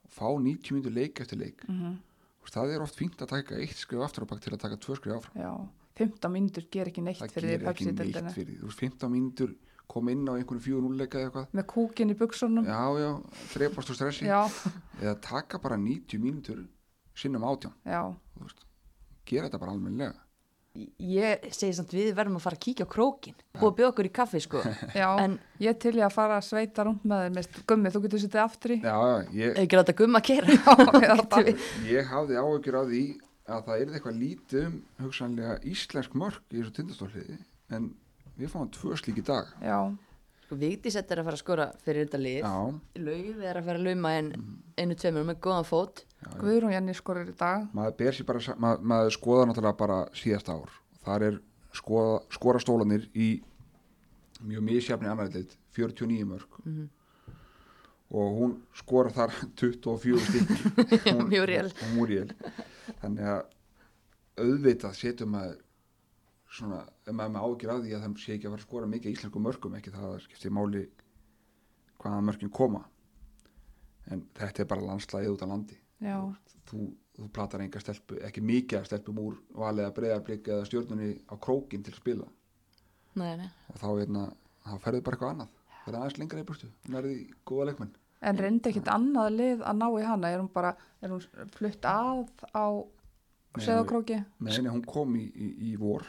og fá 90 mínútur leik eftir leik Mm mm það er oft fínt að taka eitt skrif aftur á bak til að taka tvö skrif áfram Já, 15 mínútur ger ekki neitt það fyrir því gerir ekki neitt Pepsi-deildinni. fyrir því þú veist 15 mínútur kom inn á einhvern fjögur núleika eða eitthvað Með kúkin í buksunum. já já, drepast úr stressi Já, eða taka bara 90 mínútur sinnum átján, já, þú veist gera þetta bara almennilega Ég segi samt við verðum að fara að kíkja á krókin. Búið að bjóða okkur í kaffi, sko. já. En Ég til ég að fara að sveita rúnd með þeim. Veist, Gummi, þú getur sittið aftur í. já, já, ég, ekki láta gumma að kera. Ég hafði áhyggjur af því að það er eitthvað lítið um hugsanlega íslensk mörk í þessu tindastólliði en við fáum tvö slík í dag já, Sko, Vigdís þetta er að fara að skora fyrir þetta lið. já, Laufið er að fara að lauma en einu tveimur með góðan fót. Guðrún Jenny skorir í dag. maður bara sa- ma maður skoða náttúrulega bara síðasta ár þar er skoða, skora stólanir í mjög misjafni annaðið 49 mörg Mhm. Og hún skora þar 24 stykki Hún- hún Muriel. Þannig að auðvitað setjum maður svona, ef maður með ágjur af því að það sé ekki að fara að skora mikið íslensku mörgum ekki það að skipti máli hvaða mörgin koma. En þetta er bara landslæðið út á landi. Já, þú, þú platar enga stelpu ekki mikið af stelpum úr valið að breyðarblik eða stjórnunni á krókin til að spila. Nei, nei. og þá, hérna, þá ferðu bara eitthvað annað. Það er aðeins lengra í burtu, hún er í góða leikmenn en reyndi ekkit annað lið að ná í hana, er hún bara er hún flutt að á Seðakróki Nei, nei, hún kom í, í, í vor.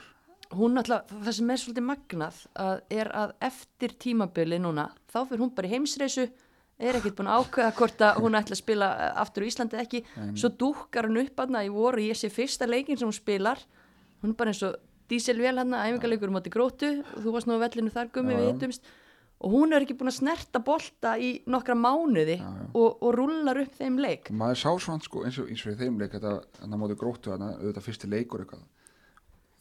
Hún alltaf, það sem er svolítið magnað að er að eftir tímabili núna, þá fyrir hún bara í heimsreisu, er ekkert búin að ákveða hvort að hún ætla að spila eh, aftur í Íslandi eða ekki, svo dúkkar hún upp aðna í voru og ég sé fyrsta leikin sem hún spilar, hún er bara eins og díselvél hann að æfingarleikur um átti grótu, þú varst nú á vellinu þar gummi Já, við hittumst og hún er ekki búin að snerta bolta í nokkra mánuði Já, já. og, og rullar upp þeim leik. maður sá svona sko eins og, eins og í þeim leik þetta, að móti gróttu þarna, auðvitað fyrsti leikur eitthvað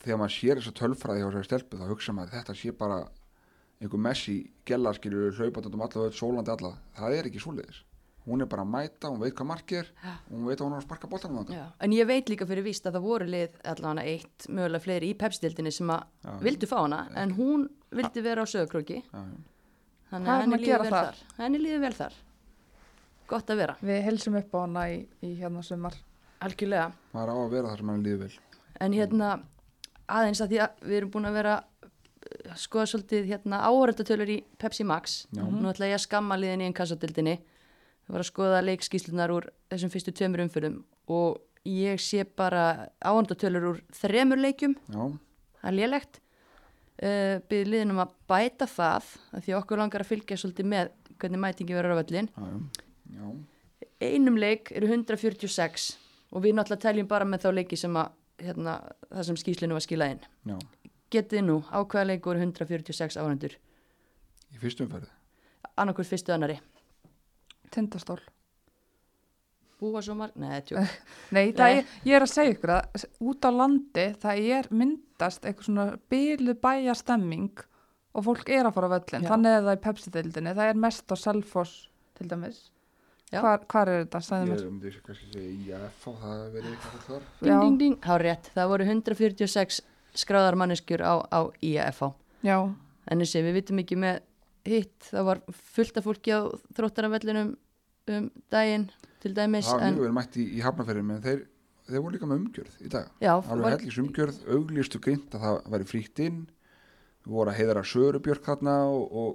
þegar maður sér þessa tölfræði hjá þessari stelpu þá hugsa maður þetta sé bara einhver messi gellaskilju hlaupandum alla öll, sólandi alla, það er ekki svoleiðis hún er bara að mæta, hún veit hvað markið er og hún veit að hún að sparka. Já. En ég veit líka fyrir víst að það voru lið allavega eitt, mögulega fleiri í pepstildinni sem að vildu fá hana, en hún vildi vera á já. Þannig að er henni líður gera vel þar? þar. Henni líður vel þar. Gott að vera, við helsum upp á hana í, í hérna sumar algjörlega. maður á að vera þar sem hann líður vel En hérna, aðeins að því að við erum búin að vera að skoða svolítið hérna áhörðatölur í Pepsi Max. Já. Nú ætla ég að skamma liðin í einn kassadildinni. Við varum að skoða leikskíslunar úr þessum fyrstu tveimur umfyrðum og ég sé bara áhörðatölur úr þremur leikjum já, það er lélegt uh, byrði liðinum að bæta það af því okkur langar að fylgja svolítið með hvernig mætingi verður á völlin já, já, já. einum leik eru 146 og við náttúrulega teljum bara með þá leiki sem að hérna, það sem skýslinu var skilað inn. Já. getið nú á hvaða leik voru 146 áhendur í fyrstum ferði annarkur fyrstu annari tindastól. Búa svo marg, neða tjók. Nei, það Nei. er, ég er að segja ykkur að út á landi það er myndast eitthvað svona bílu bæja stemming og fólk er að fara á völlin, Já. þannig er það í Pepsi-deildinni, það er mest á Selfoss til dæmis. Hvar, hvar er þetta, sagði ég mér? myndi kannski segja IF og það verið eitthvað þar. Ding, ding, ding, há rétt, það voru 146 skráðar manneskjur á, á IAFH Já, en þessi, við vitum ekki með hitt, það var fullt af fólki á þróttaravellinum um daginn til dæmis það var en mjög vel mætt í, í hafnaferðin menn þeir, þeir voru líka með umgjörð í dag já, alveg var, hellis umgjörð, auglistu greint að það væri frítt inn voru að heiðara Sörubjörk þarna og, og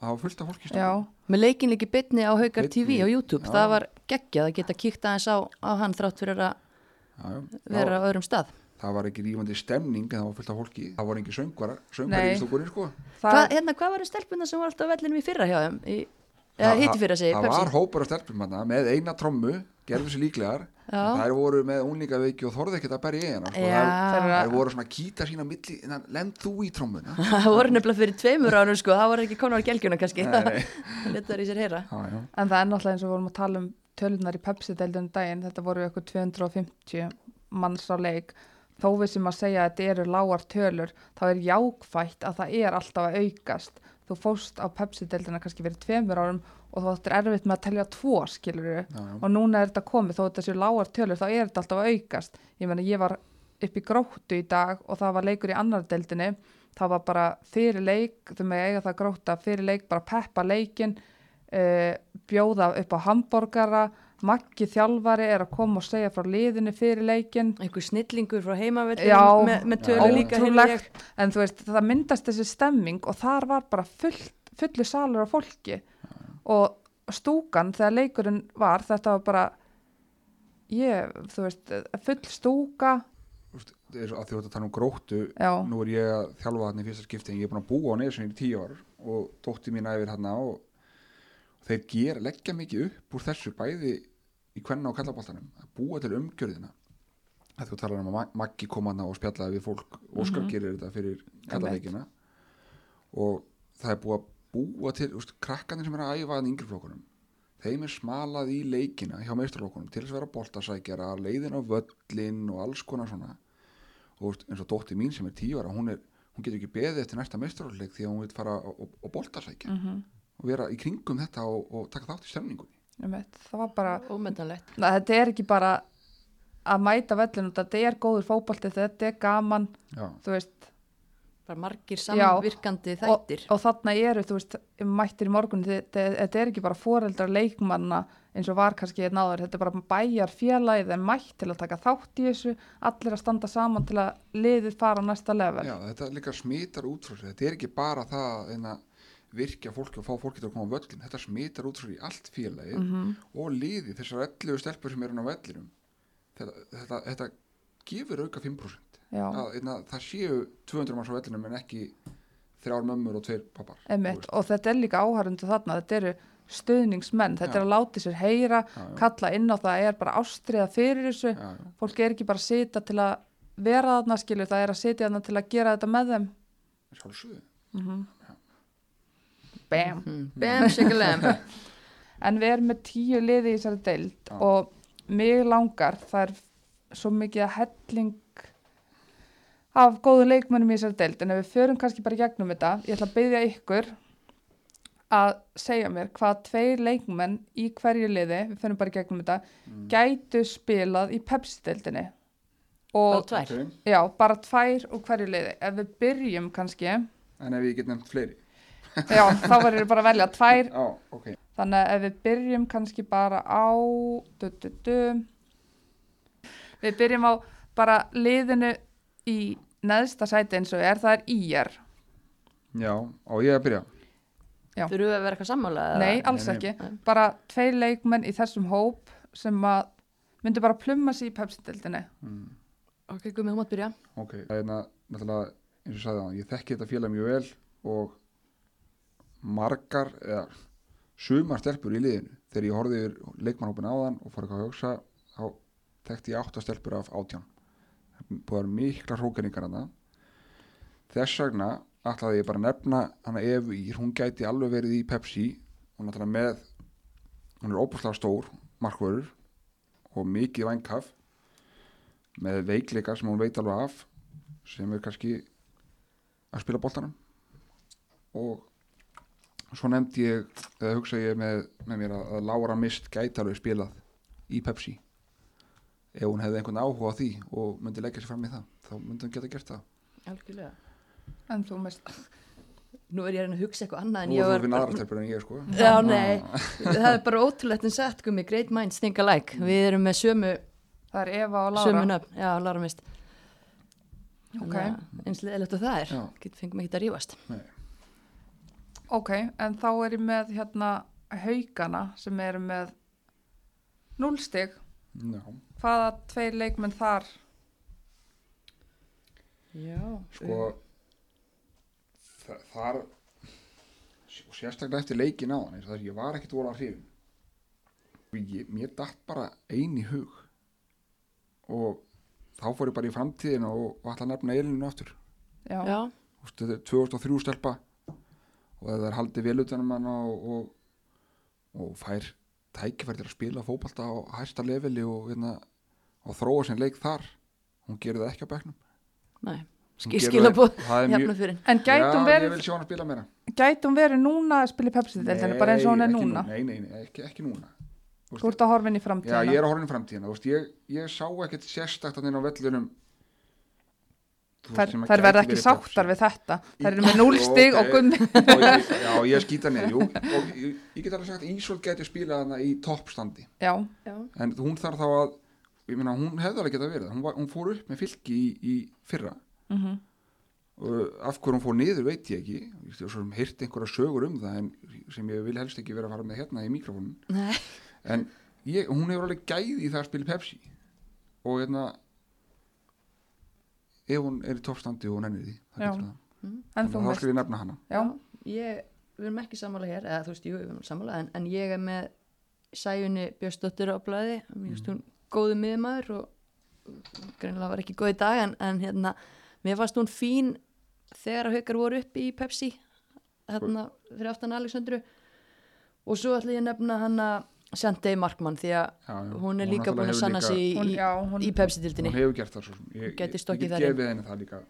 það var fullt af fólki í já, stundum. með leikin líki bytni á Haukar TV á YouTube, já. það var geggjað að geta kíkt aðeins á, á hann þrátt fyrir að já, já. vera það, á öðrum stað það var ekki rífandi stemning en það var fullt af fólki það voru ekki söngvarar, söngvar Nei. í stúkunni sko. það, Hva, hérna, hvað var það stelpuna sem var alltaf vellinum í fyrra hjá þeim í, eða Það- hitti fyrra sig, það var hópur af stelpum með eina trommu gerðu sér líklegar þær voru með unlingaveiki og þorði ekkert að berja í hana sko. Þær, þær voru svona að kýta sína milli en lend þú í trommuna það voru nefnilega fyrir tveimur ánum sko, það voru ekki konar á gelgjuna kannski. Letar í sér heyra. Já, já. en það er náttúrulega eins og vorum að tala um tölunar í Pepsi-deildinu daginn, þetta voru eitthvað 250 manns á leik. Þó við sem að segja að þetta eru lágar tölur þá er jákvætt að það er alltaf að aukast þú fóst á Pepsi-deildina kannski fyrir tveimur árum og þú áttir erfitt með að telja tvo skilur Já, já. og núna er þetta komið þó þetta séu lágar tölur þá er þetta alltaf að aukast. Ég meina ég var upp í gróttu í dag og það var leikur í annar deildinni. Það var bara fyrir leik þau með eiga það gróta fyrir leik bara peppa leikin uh, bjóða upp á hambúrgara Maggi þjálfari er að koma og segja frá liðinu fyrir leikin einhver snillingur frá heimavellin Já, með, með tölu já. líka ég. ótrúlegt en þú veist það myndast þessi stemming og þar var bara full, fullu salur af fólki og stúkan þegar leikurinn var þetta var bara ég, þú veist, full stúka Þú veist, það er svo að því að tala um gróttu já, nú er ég að þjálfa þarna í fyrsta skipti en ég er búin að búa á neðsynni í tíu ár og dótti mín æfir þarna og þeir ger, leggja mikið upp úr þessu bæði í kvenna og kallaboltanum að búa til umgjörðina. Að þú talar um að Ma- Maggi kom hana og spjallaði við fólk Óskar Mhm. gerir þetta fyrir kallaleikina og það er búið að búa til úst, krakkarnir sem er að æfa að yngri flokkunum þeim er smalað í leikina hjá meistarflokkunum til þess að vera boltasækjara leiðin á völlin og alls konar svona. Og eins og dótti mín sem er tíu ára hún, hún getur ekki beðið eftir næsta meistarflokk því að hún vil fara og, boltasækja. Mm og vera í kringum þetta og, og taka þátt í stemningunni. Það var bara ómetanlegt. Na, þetta er ekki bara að mæta vellinu, þetta er góður fótbolti þetta er gaman, já, þú veist. Bara margir Já, samvirkandi þættir. og þarna eru, þú veist, mættir í morgun þetta er ekki bara foreldrar leikmanna eins og var kannski einn áður þetta er bara bæjar félagið en mætt til að taka þátt í þessu, allir að standa saman til að liðið fara á næsta level. Já, þetta líka smitar út frá sér þetta er ekki bara það en að virkja fólki og fá fólki til að koma á völlin þetta smitar út sér í allt félagið Mhm. og liði þessar 11 stelpur sem eru á vellinum þetta, þetta, þetta gefur auka 5% Já, að, að, það séu 200 manns á vellinum en ekki þrjár mömmur og tveir pappar og þetta er líka áhærundu þarna, þetta eru stuðningsmenn, þetta Já. er að láti sér heyra já, já, kalla inn á það. Er bara ástriða fyrir þessu. Já, já. fólk er ekki bara að sita til að vera þarna skilur, það er að sitja þarna til að gera þetta með þeim. Sjálfsögðu. Mm Bam. Mm. Bam, shakalem En við erum með tíu liði í þessari deild Já. og mig langar, það er svo mikið að helling af góðu leikmönnum í þessari deild en ef við förum kannski bara í gegnum þetta ég ætla að byggja ykkur að segja mér hvað tveir leikmenn í hverju liði, við förum bara í gegnum þetta Mm. gætu spilað í Pepsi-deildinni Bara og tvær. Já, bara tvær úr hverju liði. Ef við byrjum kannski. En ef ég get nefnt fleiri þá verður við bara að velja tvær já, ok, Þannig að ef við byrjum kannski bara á du, du, du. Við byrjum á bara liðinu í neðsta sæti eins og er, það er IR já, á ég að byrja Já. Þurfum við að vera eitthvað sammála? eða? Nei, alls nei. ekki Nei. Bara tveir leikmenn í þessum hóp sem að myndu bara plumma sér í pepsindildinni mm. Ok, gummi, þú mátt byrja ok, það er hérna, náttúrulega eins og ég sagði það, ég þekki þetta félag mjög vel og margar eða sumar stelpur í liðinu. Þegar ég horfði yfir leikmannhópin áðan og eitthvað að hugsa þá þekkti ég átta stelpur af átján. Búið að vera mikla hrókeringar hana þess vegna ætlaði ég bara að nefna hana Ír, hún gæti alveg verið í Pepsi. Hún náttúrulega með hún er óbúslega stór markvörður og mikið vængkaf með veikleika sem hún veit alveg af sem er kannski að spila boltanum. Og svo nefndi ég eða hugsa ég með, með mér að, að Laura Mist gæti alveg spilað í Pepsi. Ef hún hefði einhvern áhuga á því og myndi leggja sér fram í það þá myndi hún geta gert það. Algjörlega. En þú mist Nú er ég að hugsa eitthvað annað en Nú ég er var þú fyrir aðra stelpur en ég sko. Já, nei, það er bara ótrúlegt en sett gummi, great minds think alike. Við erum með sömu, Það er Eva og sömu Lára nöfn. Já, Lára mist. Ok, Eins leðilegt og það er, fengum ekki að rífast ok, en þá er ég með hérna haugana sem eru með núlstig Já, Hvaða tveir leikmenn þar? Já, sko þa- þar og sérstaklega eftir leikin á hann að ég var ekkit vola hrifin. Og ég, mér datt bara ein í hug. Og þá fór ég bara í framtíðina og, og ætla að nefna eilinu aftur. Já, Já, Þú veist, þetta er 2003 stelpa og það er haldið vel utanum hann og, og, og fær tækifæri til að spila fótbalta á hæsta leveli og, hérna, og þróa sinn leik þar hún gerir það ekki á bekknum. Nei, Hún skil gerir skilabóð það- það er mjög- Jafna fyrir En gætum Já, verið, að gætum verið núna að spila í Pepsi-deildinni, bara eins og hún er núna. Nei, nei, nei, ekki, ekki núna. Þú ert að horfa inn í Já, framtíðina. ég er að horfa inn í framtíðina. Þú veist, ég, ég sá ekkert sérstakt að inn á vellunum Þær, þær verða ekki sáttar við þetta. Þær eru með núlstig og ég, Já, ég skýta neð jú, og ég, ég get alveg sagt að Ísolt geti spilað hana í toppstandi. En hún þarf þá að ég meina, hún hefði alveg geta verið. Hún, var, hún fór upp með fylki í, í fyrra. Mm og af hverju hún fór niður veit ég ekki. Ég svo sem heyrt einhverja sögur um það en sem ég vil helst ekki vera að fara með hérna í mikrofónun nei, en ég, hún hefur alveg gæði í það að spila Pepsi. Og hérna ef hún er í toppstandi og hún ennir því það. en að þá skal ég nefna hana. Já, ég, við erum ekki sammála hér eða þú veist, jú, við erum sammála en, en ég er með Sæjunni Björnsdóttir á blæði mér finnst hún góðu miðmaður og greinilega var ekki góð í dag en, en hérna, mér fannst hún fín þegar að haukar voru upp í Pepsi hérna fyrir aftan Alexandru. Og svo ætla ég að nefna hana Sandey Markmann því að já, hún er líka búin að sanna sig í, í, í Pepsi-dildinni hún hefur gert það svo sem ég, Gæti ég, stokkið ég gefið henni það líka.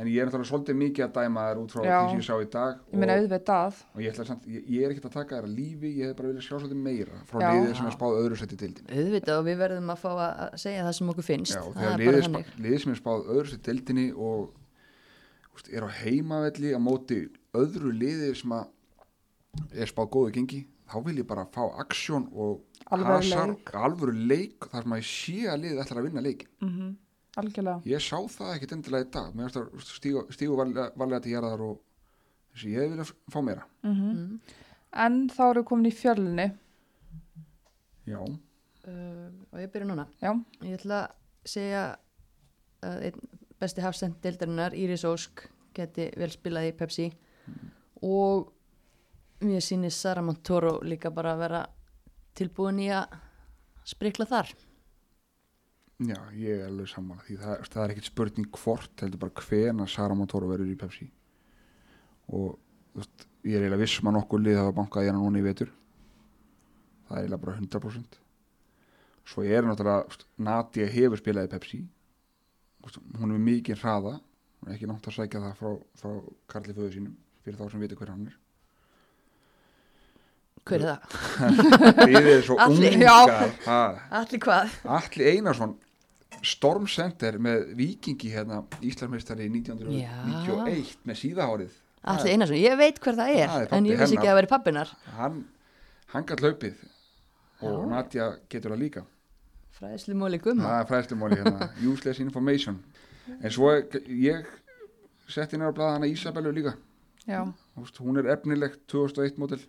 En ég er náttúrulega svolítið mikið að dæma þær út frá Já. því sem ég sá í dag og, auðvitað. og ég, ætla samt, ég, ég er ekkert að taka þær að lífi ég hef bara viljað sjá svolítið meira frá liðið sem er spáð öðru seti dildin auðvitað og við verðum að fá að að segja það sem okkur finnst. Já, það er bara liðið, spá, liðið sem er spáð öðru seti dildinni og, úst, er á heimavelli á móti öðru liði sem að er spáð góðu gengi þá vil ég bara fá aksjón og Alvöru hasar- leik. alvöru leik þar sem að ég sé að liðið ætlar að vinna leikin mm algjörlega. Ég sá það ekkit endilega í dag. Mér finnst það stígu, varlega, til jarðar og þessi ég vilja fá meira. Mm en þá eru komin í fjölni já, uh, og ég byrja núna. Já, ég ætla að segja að einn besti hafsend deildarinnar Íris Ósk geti vel spilað í Pepsi. Og mér sýnir Sara Montoro líka bara að vera tilbúin í að sprikla þar. Já, ég er alveg sammála því það, það er ekkit spurning hvort heldur bara hvena Sara Montoro verður í Pepsi. Og veist, ég er eiginlega vissum að nokkuð lið hafa bankað í hana núna í vetur. Það er eiginlega bara 100% svo er náttúrulega Nadia hefur spilað í Pepsi. Hún er mikið hraða. Hún er ekki nátt að sækja það frá, frá Karli föðu sínum fyrir þá sem viti hver hann er hver er það? Þið er svo Atli. ungar Allir hvað? Atli Einarsson Stormcenter með vikingi hérna Íslandsmeistari 1991 með síðahárið. Allir Einarsson, ég veit hver það er, Það er en ég vissi ekki að veri pappinar hann, gætt hlaupið og Já. Nadja getur það líka. Fræðislu móli gumma. Það er fræðslumóli hérna useless information. En svo ég setti inn á blaða hana Ísabellu líka. Já, hún er efnilegt 2001 mótil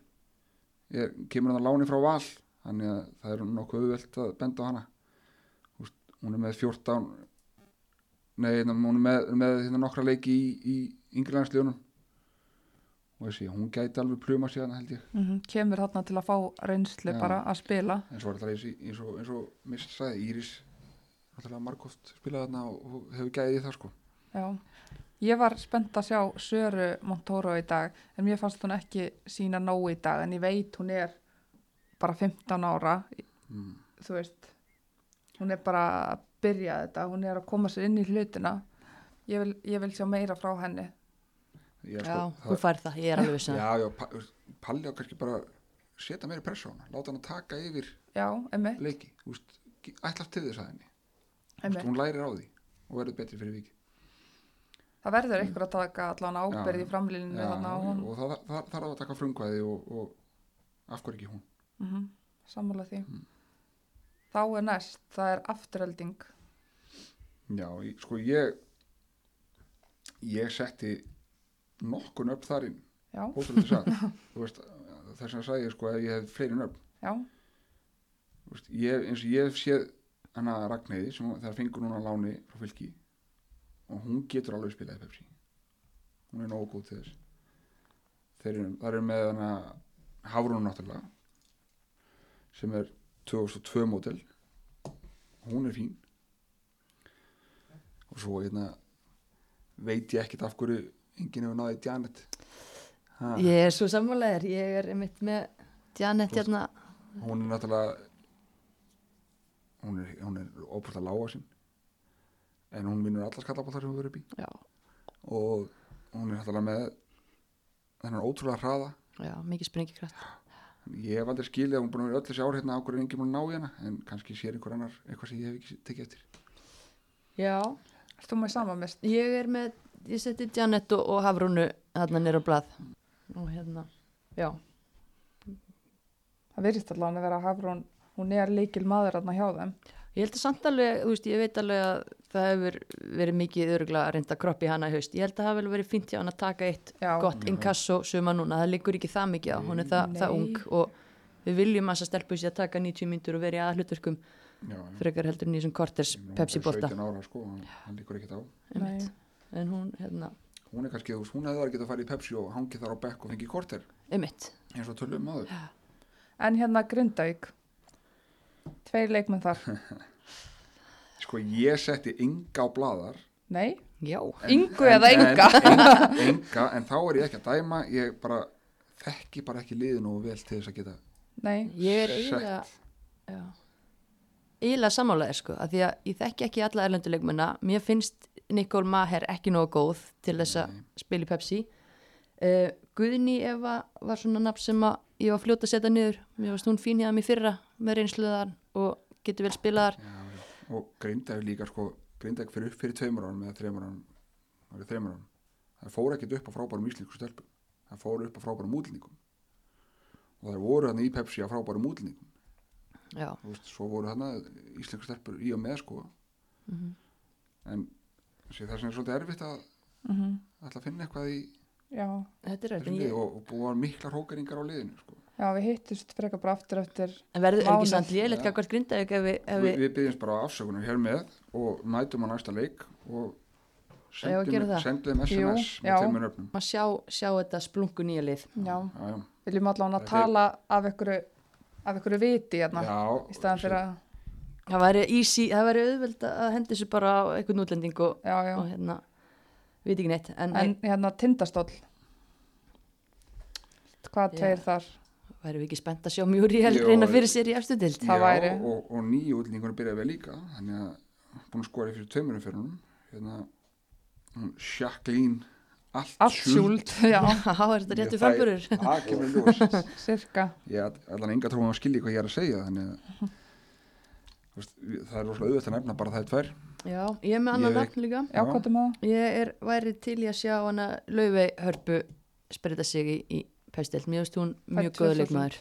ég kemur hann að láni frá val þannig að það er nokkuð auðvelt að benda á hana. Veist, hún er með 14 nei, hérna, hún er með, með hérna, nokkra leiki í, í yngrilandsliðunum og þessi, hún gæti alveg pluma síðan held ég. Mm kemur þarna til að fá reynslu Já. bara að spila. Eins, og- eins og, og mist sagði, Íris náttúrulega margóft spilað þarna og, hefur gæðið í það sko. Já, ég var spennt að sjá Söru Montoro í dag en mér fannst hún ekki sína nóg í dag en ég veit hún er bara 15 ára. Mm. þú veist hún er bara að byrja þetta hún er að koma sér inn í hlutina. Ég vil, ég vil sjá meira frá henni. Já, sko, þú fær það, ég er alveg vissin já, já, veist, Palli á kannski bara setja á hana, láta hana taka yfir já, leiki, ætlast til þess að henni. Veist, hún lærir á því og verður betri fyrir viki það verður ykkur að taka allan ábyrð Já, í framlýninu og það, þarf að taka frumkvæði og, og af hverju ekki hún? Mm sammála því. Mm. þá er næst, það er afturhelding já, sko ég ég setti nokkun upp þar inn. Já, ótrúlega sagt þú veist, þess að ég sko að ég hef fleiri nöfn. Já, Þú veist, ég, eins og ég hef séð hana Ragnæði sem það fengur núna láni frá fylki og hún getur alveg spilað Pepsi. Hún er nógu góð til þess. Þeir eru, eru með hana Hafrún náttúrulega sem er 2002 mótel hún er fín. Og svo hérna veit ég ekkert af hverju enginn hefur náðið Janet. Ha, Ég er svo sammálaðir, ég er einmitt með Janet hérna. hún er náttúrulega hún er, er óbúrslega lága sín en hún vinnur allar skallabóttar sem hún verið upp í Já, og hún er náttúrulega með þennan ótrúlega hraða. Já, mikið sprengikraft. Ég hef aldrei skilið að hún er búin að vera öll þessi ár hérna á hverju enginn búin að ná í hana? En kannski sér einhver annar eitthvað sem ég hef ekki tekið eftir. Já, þú með sama mist? ég er með, ég seti Janet og, og Hafrúnu hérna nýra blað. Og hérna, já. Það virðist allan að vera Hafrún, hún er líkil maður aðna hjá þeim. Ég held að samt alveg, þú veist, ég veit alveg að það hefur verið mikið öruglega að reynda kroppi hana í haust. Ég held að það hafi vel verið fínt hjá hann að taka eitt Já, gott inkasso suma núna. Það liggur ekki það mikið á, hún er það, það ung og við viljum að þess að stelpu sér að taka 90 myndur og verið að hlutverkum Já, frekar heldur en í þessum korters er Pepsi bara bolta. 17 ára sko, En hún, hérna, hún er kannski, hún hefði verið getað að fara í Pepsi og hangið þar á bekk og fengið korter eins og tölum maður en hérna Grindavík, tveir leikmenn þar. sko ég setti ynga á bladar Nei, Já, Ingu eða Inga? en, enga, en þá er ég ekki að dæma ég bara þekki bara ekki liðin og vel til þess að geta nei, ég er eiginlega, eiginlega sammálaðir sko, að því að ég þekki ekki alla erlenduleikmuna. Mér finnst Nikol Maher ekki nógu góð til þess að í Pepsi. Uh, Guðni Eva var svona nafn sem að ég var fljóta að setja niður. Mér varst hún fín hjá mig fyrra með reynsluðar og getur vel spilaðar. já. Og Grindavík líka sko Grindavík fyrir upp fyrir tveimur árum eða þreimur árum það er þreimur árum. Það fór ekkert upp á frábærum íslensku stelpum. Það fór upp á frábærum útlendingum. Og það voru hann í Pepsi á frábærum Þú veist, svo voru hann íslensku stelpur í og með sko. Mhm. en sé, það er svolítið erfitt að mm ætla að finna eitthvað í já, þetta er þetta og, og búa miklar hókeringar á liðinu sko. Já, við hittust frekar bara aftur eftir en verður er ekki samt léleitt Já. ef við, ef Vi, við við byggjumst bara á afsökunar hér með og mætum á næsta leik og sendum, SMS Jú, með já. tveimur öfnum maður sjá, sjá þetta splungu nýja lið já, já, já. viljum allan að Það er- tala af ykkur af ykkur viti hérna Já, í staðan fyrir að það væri easy, það væri auðveld að hendi þessu bara á einhvern útlending og, já, já. og hérna við ekki neitt, en, en hérna tindastóll hvað Já. tveir þar væri við ekki spennt að sjá mjúri held Jú, reyna fyrir sér í efstu dild það já, væri. og, og nýju útlendingur byrjaði vel líka þannig að búin að skora fyrir tveimurinn fyrir hún hérna Jacqueline allt, allt sjúld, já, Já, er þetta réttu framburur? það kemur ljós ég hef allan enga trúin að skilja hvað ég er að segja þannig að þú veist, við- það er rosalega auðvitað að nefna bara það er tvær Já, ég er með annan nafn líka. já, er það? Ég er, væri til í að sjá hana Laufey Hörpu spreita sig í, í pæstild. Mér finnst hún mjög góða 2000. leikmaður.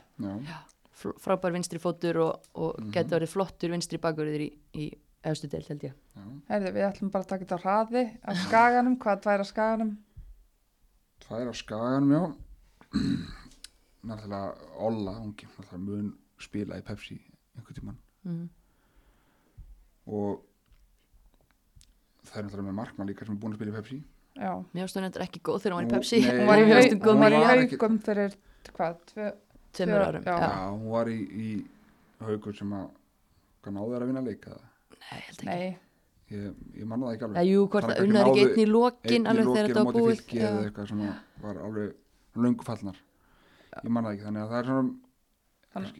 Frábær vinstri fótur og, og Mhm. geti verið flottur vinstri bakverður í, í efstu deild held ég. já. Herði, við ætlum bara að taka þetta á hraði af skaganum, hvað tvær af skaganum tvær á skaganum já náttúrulega Olla ungi, náttúrulega mun spila í Pepsi einhvern tímann Mm. og það er náttúrulega með markmann líka sem er búin að spila í Pepsi Mér finnst hún endur ekki góð þegar hún var í Pepsi. nei, hún var í, Mér hau, finnst hún góð hún var í með var í ekki- haugum fyrir hvað, tveimur árum. já. Já. já, hún var í, í haugur sem að náðu þær að vinna leika Nei, held ekki. nei, ég, ég manna það ekki alveg jú, hvort það að unnar ekki einn í lokin alveg þegar þetta á búið. Eða eitthvað sem að var alveg löngu fallnar ég manna það ekki, þannig að það er svona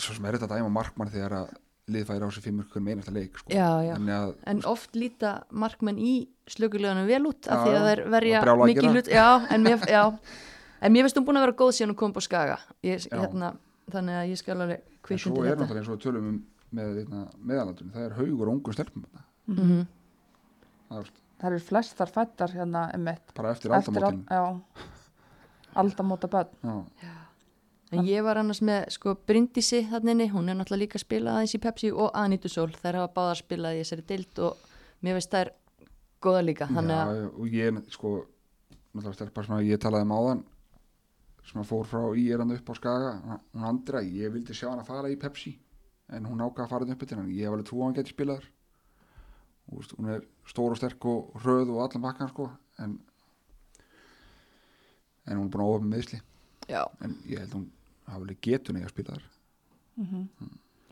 svo sem er þetta dæma markmann þegar að lið færi á sig fimm ykkur með einasta leik sko. Já, já. að En oft líta markmenn í slökuleganum vel út af Já, því að já. þær verja mikið það. hlut. Já, en mér. En mér finnst hún búin að vera góð síðan hún kom upp á skaga. Ég, hérna, þannig að ég skal alveg en kvitt svo undir er þetta. náttúrulega eins og við tölum um með meðalandunni, það er haugur og ungu stelpum. Mm það er það eru flestar fættar hérna bara eftir aldamótin aldamóta börn já, En ég var annars með sko Bryndísi þarna inni, hún er náttúrulega líka að spila aðeins í Pepsi og Anitu Sól. Þær hafa báðar spilað í þessari dild og mér veist þær góða líka. Þannig að, já, og ég sko náttúrulega stelpar sem að ég talaði um áðan sem að fór frá í erandi upp á Skaga. Hún andra, ég vildi sjá hann að fara í Pepsi en hún ákvað að fara upp til hann ég hef alveg trú að hann geti spilað þar. Og hún er stór og sterk og hröð og allan bakkan sko en en hún er búin að ofið með meðsli já, en ég held hún alveg getun í að spila þar.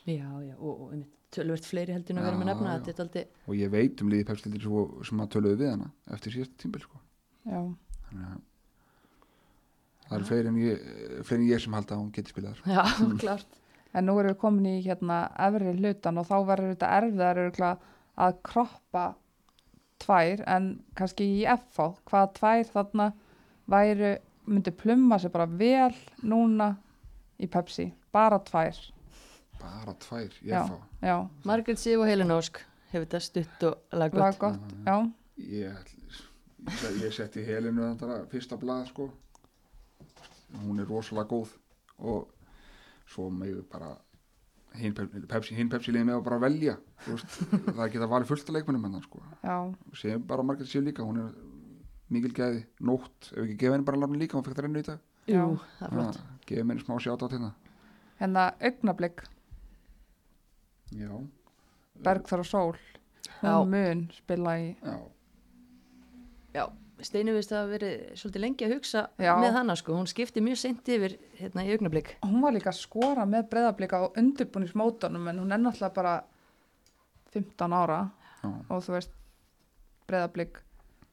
Já, já, og, og tölvert fleiri heldur en að vera með nefna. já. Þetta aldrei, og ég veit um liði Pepsi svo, sem að töluðu við hana eftir síðasta tímbil sko. Já, þannig að það eru fleiri en ég, fleiri en ég sem halda að hún geti spilað þar. Já, klart. en nú erum við komin í hérna efri hlutan og þá verður þetta erfiðar örugglega að kroppa tvær en kannski í FH hvaða tvær þarna væru myndi plumma sig bara vel núna í Pepsi. Bara tvær. Bara tvær, ég Já. fá já, Margaret Sif og Helen Ósk hefur þetta stutt og laggott. laggott, já, ég, ég setti helinu þetta fyrsta blað sko. Hún er rosalega góð og svo megðu bara hinn Pepsi, hin Pepsi liðin með að bara velja þú veist, það geta valið fullt af leikmennum hennar sko. Já, sem bara margir séu líka, hún er mikil gæði, nótt, ef ekki gefa henni bara lafni líka, hún fekk það rennu í dag. Jú, Já. það er flott. Gefa henni smá sjátt á þetta hérna augnablik. Já, Bergþór og Sól. Hún mun spila í já, Já, Steinu veist að verið svolítið lengi að hugsa Já. með hana sko, hún skipti mjög seint yfir hérna í augnablík. hún var líka að skora með breyðablika á undirbúningsmótunum en hún er náttúrulega bara 15 ára já. og þú veist breyðablík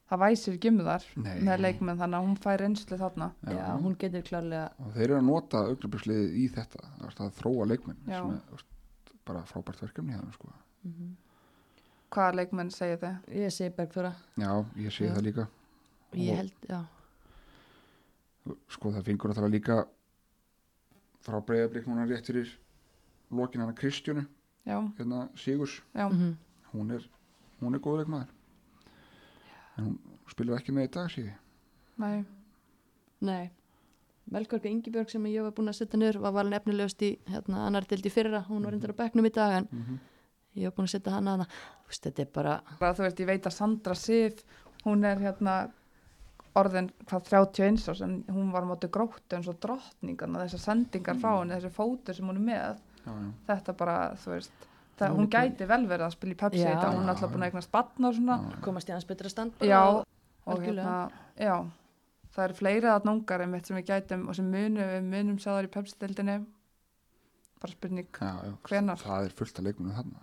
það væsir ekki um þar Nei. með leikmenn þannig að hún fær reynslu þarna. Já, hún getur klárlega, og þeir eru að nota augnablisliðið í þetta að þróa leikmenn Já. sem er bara frábært verkefni hérna sko. hvaða leikmenn segir þið? ég segi Bergþóra, já, ég sé Já. það líka. Ég Og- held, já, sko það fengur að það líka frá breyðablík núna rétt fyrir lokin hana Kristjónu Já, hérna Sigurs, já, mm hún er hún er góð leikmaður en hún, spilur ekki með í dag síði Nei, Nei, Melgorga Ingibjörg sem ég var búin að setja niður var valin efnilegust í hérna, annar dildi fyrra, hún var reyndar á bekknum í dag en Mhm. ég var búin að setja hana hana Þú veist, þetta er bara, bara þú veist, ég veit að Sandra Sif, hún er hérna orðin hvað 31 árs en hún var móti gróttu eins og drottningan og þessar sendingar frá henni, þessi fótur sem hún er með, já, já. þetta bara, þú veist, það, Hún gæti vel verið að spila í Pepsi dag, hún er alltaf búin að eignast batna og svona, komast í hans betra stand bara já, og- hérna, já, það eru fleiri að nungar einmitt sem við gætum og sem munum, við munum sá þar í Pepsi-dildinni, bara spurning, Já, já. Hvenær? það er fullt að leikmunum þarna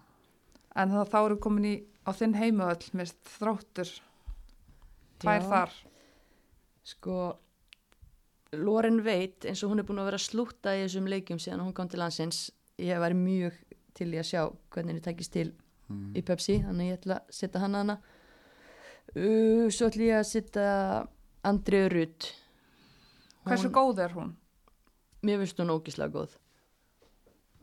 en það, þá eru komin í, á þinn heimavöll, mist, þróttur, tvær Já. þar, Sko, Loren veit eins og hún er búin að vera slúta í þessum leikjum síðan hún kom til landsins. Ég væri mjög til í að sjá hvernig henni tekist til mm. í Pepsi, þannig ég ætla að setja hana hana. Uh, svo ætla ég að setja Andriu Rutt. hversu góð er hún? Mér finnst hún ógislega góð.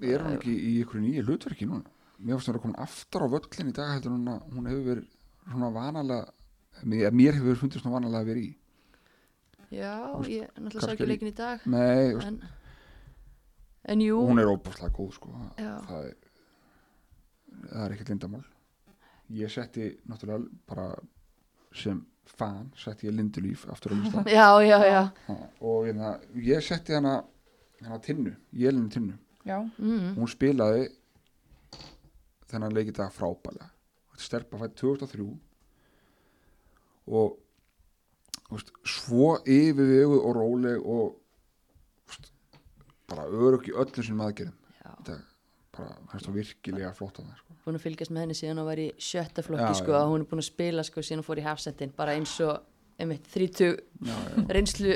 er hún ekki í ykkur nýju hlutverki núna mér finnst hún að koma aftur á völlin í dag heldur hún að hún hefur verið svona vanalega mér, mér hefur fundist svona vanalega að vera í Já, ég náttúrulega sá ekki er í- leikin í dag. nei, En, en jú, hún er óbúslega góð sko. Það er það er ekkert lindamál ég setti náttúrulega bara sem fan setti ég Lindulíf aftur á listan já, já, já. og hérna, ég setti hana hana tinnu, Jelinu tinnu. Já, Mm. hún spilaði þennan leik í dag frábælega stelpa fætt 2003 og þú veist, svo yfirveguð og róleg og bara örug í öllum sinum aðgerðum dag. Bara, það er svo virkilega flott að það sko. Búin að fylgjast með henni síðan var í sjötta flokki, Já, sko, já. að hún er búin að spila, sko, síðan hún fór í hafsettin, bara eins og, einmitt, 30 já, já, reynslu,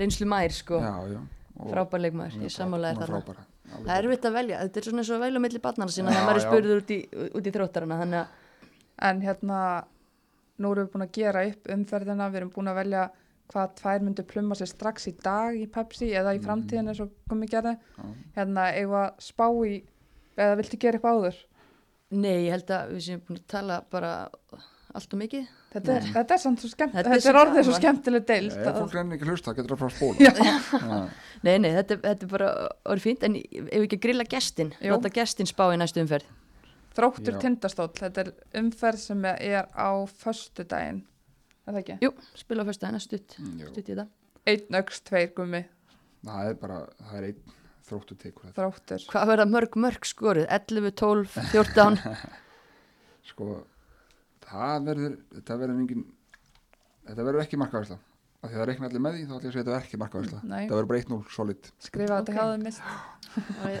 reynslu mær, sko, já, já. Og frábær leikmaður, hún er ég sammálaði alveg Það er erfitt að velja, þetta er svona eins og að velja á milli barnana sína Já, þegar maður er spurður út í, út í þróttarana, þannig að, en hérna nú erum við búin að gera upp umferðina við erum búin að velja hvað tvær myndu plumma sér strax í dag í Pepsi eða í framtíðin eins og komið gerði Já. hérna að spá í eða viltu gera eitthvað áður nei, ég held að við séum búin að tala bara allt og mikið. þetta er, þetta er samt svo skemmt Þetta þetta, er orðið svo skemmtileg deild Ef að- fólk reynir ekki að hlusta, getur það frá spóla. Nei, nei, þetta, þetta er bara orðið fínt, en ef við ekki að grilla gestin, láta gestin spá í næstu umferð. þróttur Já. tindastóll þetta er umferð sem er á föstudaginn er það ekki? Jú, spila á fyrsta, næstu stutt, Mm, stutt í þetta. einn öks, tveir gummi, það er bara, það er einn þróttu tekur þetta þróttur Hvað verða mörg mörg skoruð? 11, 12, 14? sko það verður, þetta verður engin þetta verður ekki því það reikna allir með því, þá ætlum ég að segja þetta verður ekki markavæsla Nei. það verður bara 1-0 solid skrifa Ok. þetta hjá þeim mist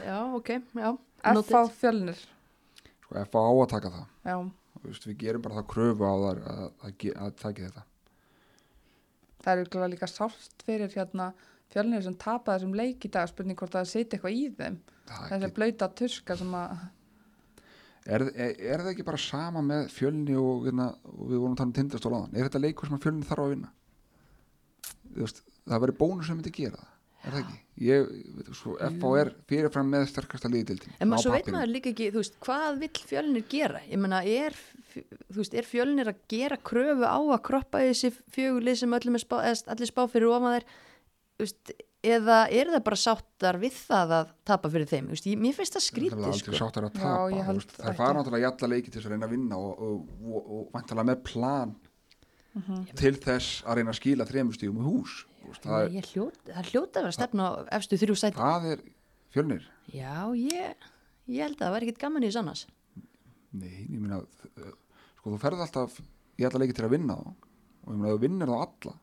já, ok, já. F á fjölnir sko F á að taka það já, veist, við gerum bara það kröfu á þar að, að, að taki þetta. Það er ykkurlega líka sárt fyrir hérna fjölnir sem tapa þessum leik í dag spurning hvort það siti eitthvað í þeim. Það þessi get, blauta tuska sem að er, er, er það ekki bara sama með fjölni og, hérna, og við vorum að tala um tindastóla áðan? Er þetta leikur sem að fjölni þarf að vinna? Veist, það verður bónus sem myndi gera það er það ekki? Ég, veit, svo, F á er fyrirfram með sterkasta liðdildin En maður svo veit maður líka ekki, þú veist, hvað vill fjölnir gera? Ég meina, er, þú er fjölnir að gera kröfu á að kroppa í þessi fjögulið sem öllum er spá, eða allir spá fyrir ofan þær, þú veist, eða er það bara sáttar við það að tapa fyrir þeim? Þú veist, ég, mér finnst það það er skrítið, aldrei sko. sáttar að Já, tapa þú held veist, það fara náttúrulega í alla leiki til þess að reyna að vinna og, og, og, og vantalega með plan til þess að reyna að skila þremur stígum í hús. Þú veist, það, Ég hljóta, það hljóta að vera stefna á efstu þrjú sæti. það er fjölnir. Já, ég, ég held að það væri ekkit gaman í þess annars. Nei, ég meina uh, sko þú ferð alltaf í alla leiki til að vinna þá. Og ég meina ef þú vinnir þá alla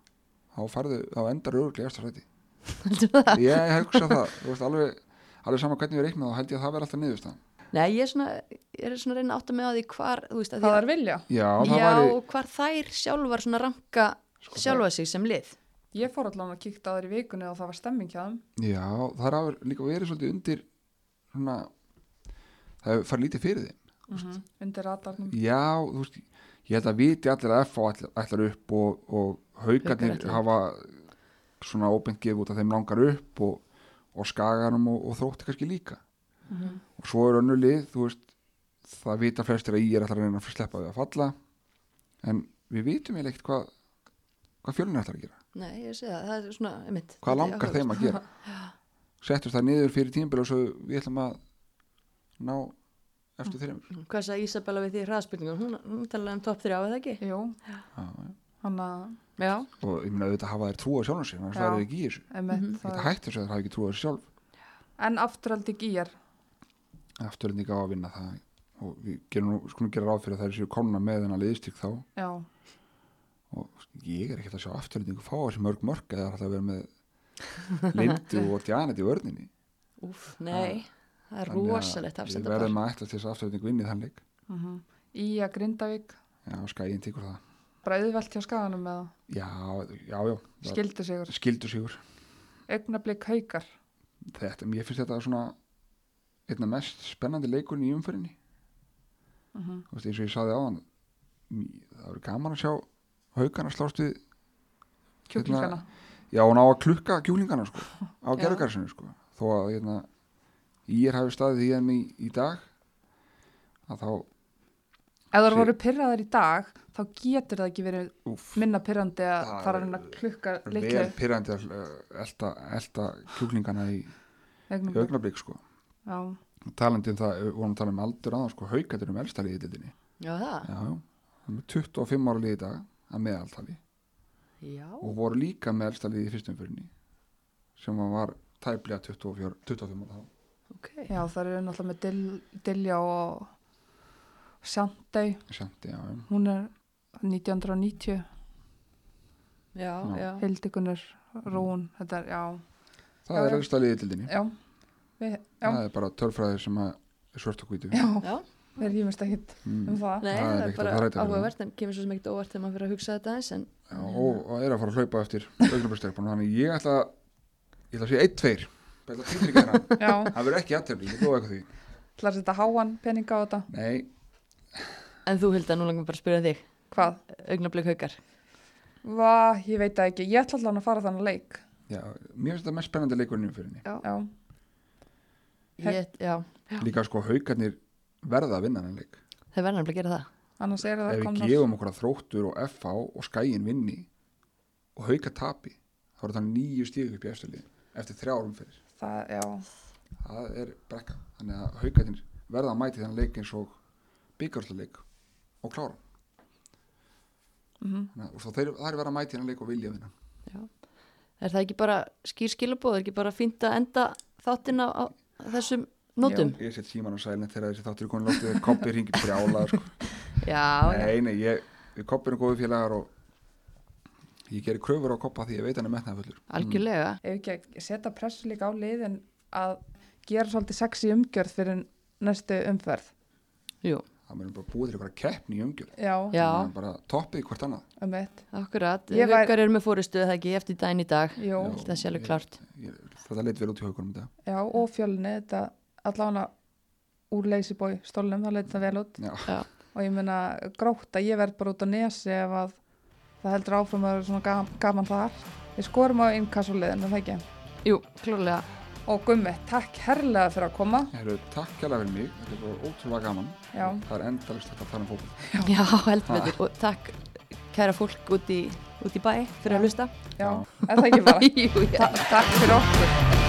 þá, ferðu, þá endar öruglega eftir sæti. Ég hugsa það. Þú veist alveg, alveg sama hvernig við reikna þá held ég að það verði alltaf niðurstaðan. Nei, ég er svona, ég er svona að reyna að átta mig á því hvar, þú veist, að því það að, er vilja? Já, það já, væri og hvar þær sjálfar svona ranka Sko, sjálfa sig sem lið. Ég fór allan að kíkta á þeir í vikunni og það var stemming hjá þeim. Já, það er að líka verið svolítið undir svona það farið lítið fyrir þeim undir radarnum. Já, þú veist, ég held að viti allir að F ætlar, upp og, og haugarnir hafa svona óbeint gefið út að þeim langar upp og, og skaganum og, og þrótti kannski líka. Og svo er önnu lið, þú veist það vita flestir að ég er alltaf að reyna að sleppa við að falla en við vitum eiginlega ekkert hvað hvað fjölunir ætlar að gera Nei, ég sé það, það er svona, einmitt hvað langar þeim að gera? Settust það niður fyrir tímbil og svo við ætlum að ná eftir þeim. Hvað sagði Ísabella við því hraðspilningun? Hún, hún talaði um topp 3 eða ekki? jú, hann að Já, og ég meina auðvitað hafa þær trú á sjálfum sér þannig að Já. það er ekki í þessu. einmitt, það þetta er- hætti þess að það hafa ekki trú á þessu sjálf. En afturhaldi gýjar afturlending á að vinna það. Og við gerum nú, skulum og ég er ekkert að sjá afturlendingu fá þessi mörg mörg eða er alltaf að vera með Lindu og Janet í vörninni? Úf, nei. Það er rosalegt við afsendapar verðum að til þess að afturlendingu vinni þann leik. Uh í að Grindavík. Já, skæin tíkur það. Bara auðvelt hjá skaganum með já, já, já, það skildu sigur skildu sigur augnablik haukar. Þetta, mér finnst þetta svona einna mest spennandi leikurinn í umfyrinni uh -huh. þú veist, eins og ég saði áðan mí- það verður gaman að sjá haugana slást við kjúklingana já, og ná að klukka kjúlingana sko, á Já. gerðugarsinu sko. þó að hérna, ég hafi staðið í þeim í, í dag að þá ef það voru pyrraðar í dag þá getur það ekki verið úf, minna pyrrandi að Það er að klukka litlu vel pyrrandi að uh, elta, elta kjúklingana í, augnablik sko. já, talandi um það, við vorum að tala um aldur aðan sko, haugatir um elsta liðið dildinni Já, það? er með 25 ára liðið í dag að meðaltali. Já, og voru líka með elsta liðið í fyrstum fyrirni sem var tæplega 24, 25 ára þá. Ok. Já það eru náttúrulega með Dil, Dilja og já. hún er 1990 Já, Já. já, Hildikunur, Rún þetta er, já, það Já, er elsta liðið við, já, það er bara tölfræði sem að er svört og hvítu. Já, já við rýmumst ekkit um mm. það? Nei, Það er það er bara að áhugavert en kemur svo sem ekkert óvart þegar maður fyrir að hugsa þetta eins en já, og, og er að fara að hlaupa eftir augnablistelpunum þannig ég ætla ég ætla að segja 1-2 það að það verður ekki aðtöfni, ég lofa eitthvað því. Ætla að setja háan peninga á þetta? Nei, En þú Hilda, nú langum bara að spyrja þig. Hvað, Augnablik haukar. Va, ég veit það ekki, ég ætla allan að fara þannig leik. Já, mér finnst þetta mest spennandi leikurinn Ég, já, líka sko haugarnir verða að vinna henni leik. Verður nefnilega að gera það. Annars eru það ef við gefum okkur að þróttur og FH og skæin vinni og hauga tapi þá er það nýju stíð upp í eftirlið eftir þrjárum fyrir það, já, það er brekka. Þannig að haugarnir verða að mæti þennan leik eins og byggarsleik og klára. Mm Þannig að- þeir, það er verða að mæti þennan leik og vilja vinna. Er það ekki bara skýr skilabóð, er ekki bara fínt að enda þáttina á þessum nótum? ég set síman á sælinn þegar þessi þáttur er konin loftið þegar koppi ringir brjála sko. Já, já, nei, nei, ég, við koppi erum góðu félagar og ég gerir kröfur á koppa því ég veit hann er metnaðfullur algjörlega. ef ekki að setja pressu líka á liðin að gera svolítið sexy umgjörð fyrir næstu umferð Jú, það verður bara búið til eitthvað keppni í umgjörð já, já, Þannig að bara toppið hvort annað um eitt akkurat. Ég var- Haukar eru með fóristu, eða ekki, eftir daginn í dag. Jú, Já. Það sé alveg klart. ég, þetta leit vel út í haugunum þetta já, og fjölni þetta allavega úr leysibói stólnum, það leit það vel út. Já, Já, og ég meina grótt að ég verð bara út á nesi ef að það heldur áfram að vera svona gaman, þar. Við skorum á innkassulegðinu, það ekki? Jú, klárlega. og gummi, takk herlega fyrir að koma. Heru, takk kjærlega fyrir mig. Þetta er bara ótrúlega gaman. Já, það er endalist að tala um fólk Já, heldur. Og takk kæra fólk út í, út í bæ fyrir að hlusta. já, er það ekki bara? Jú, já. Ta takk fyrir okkur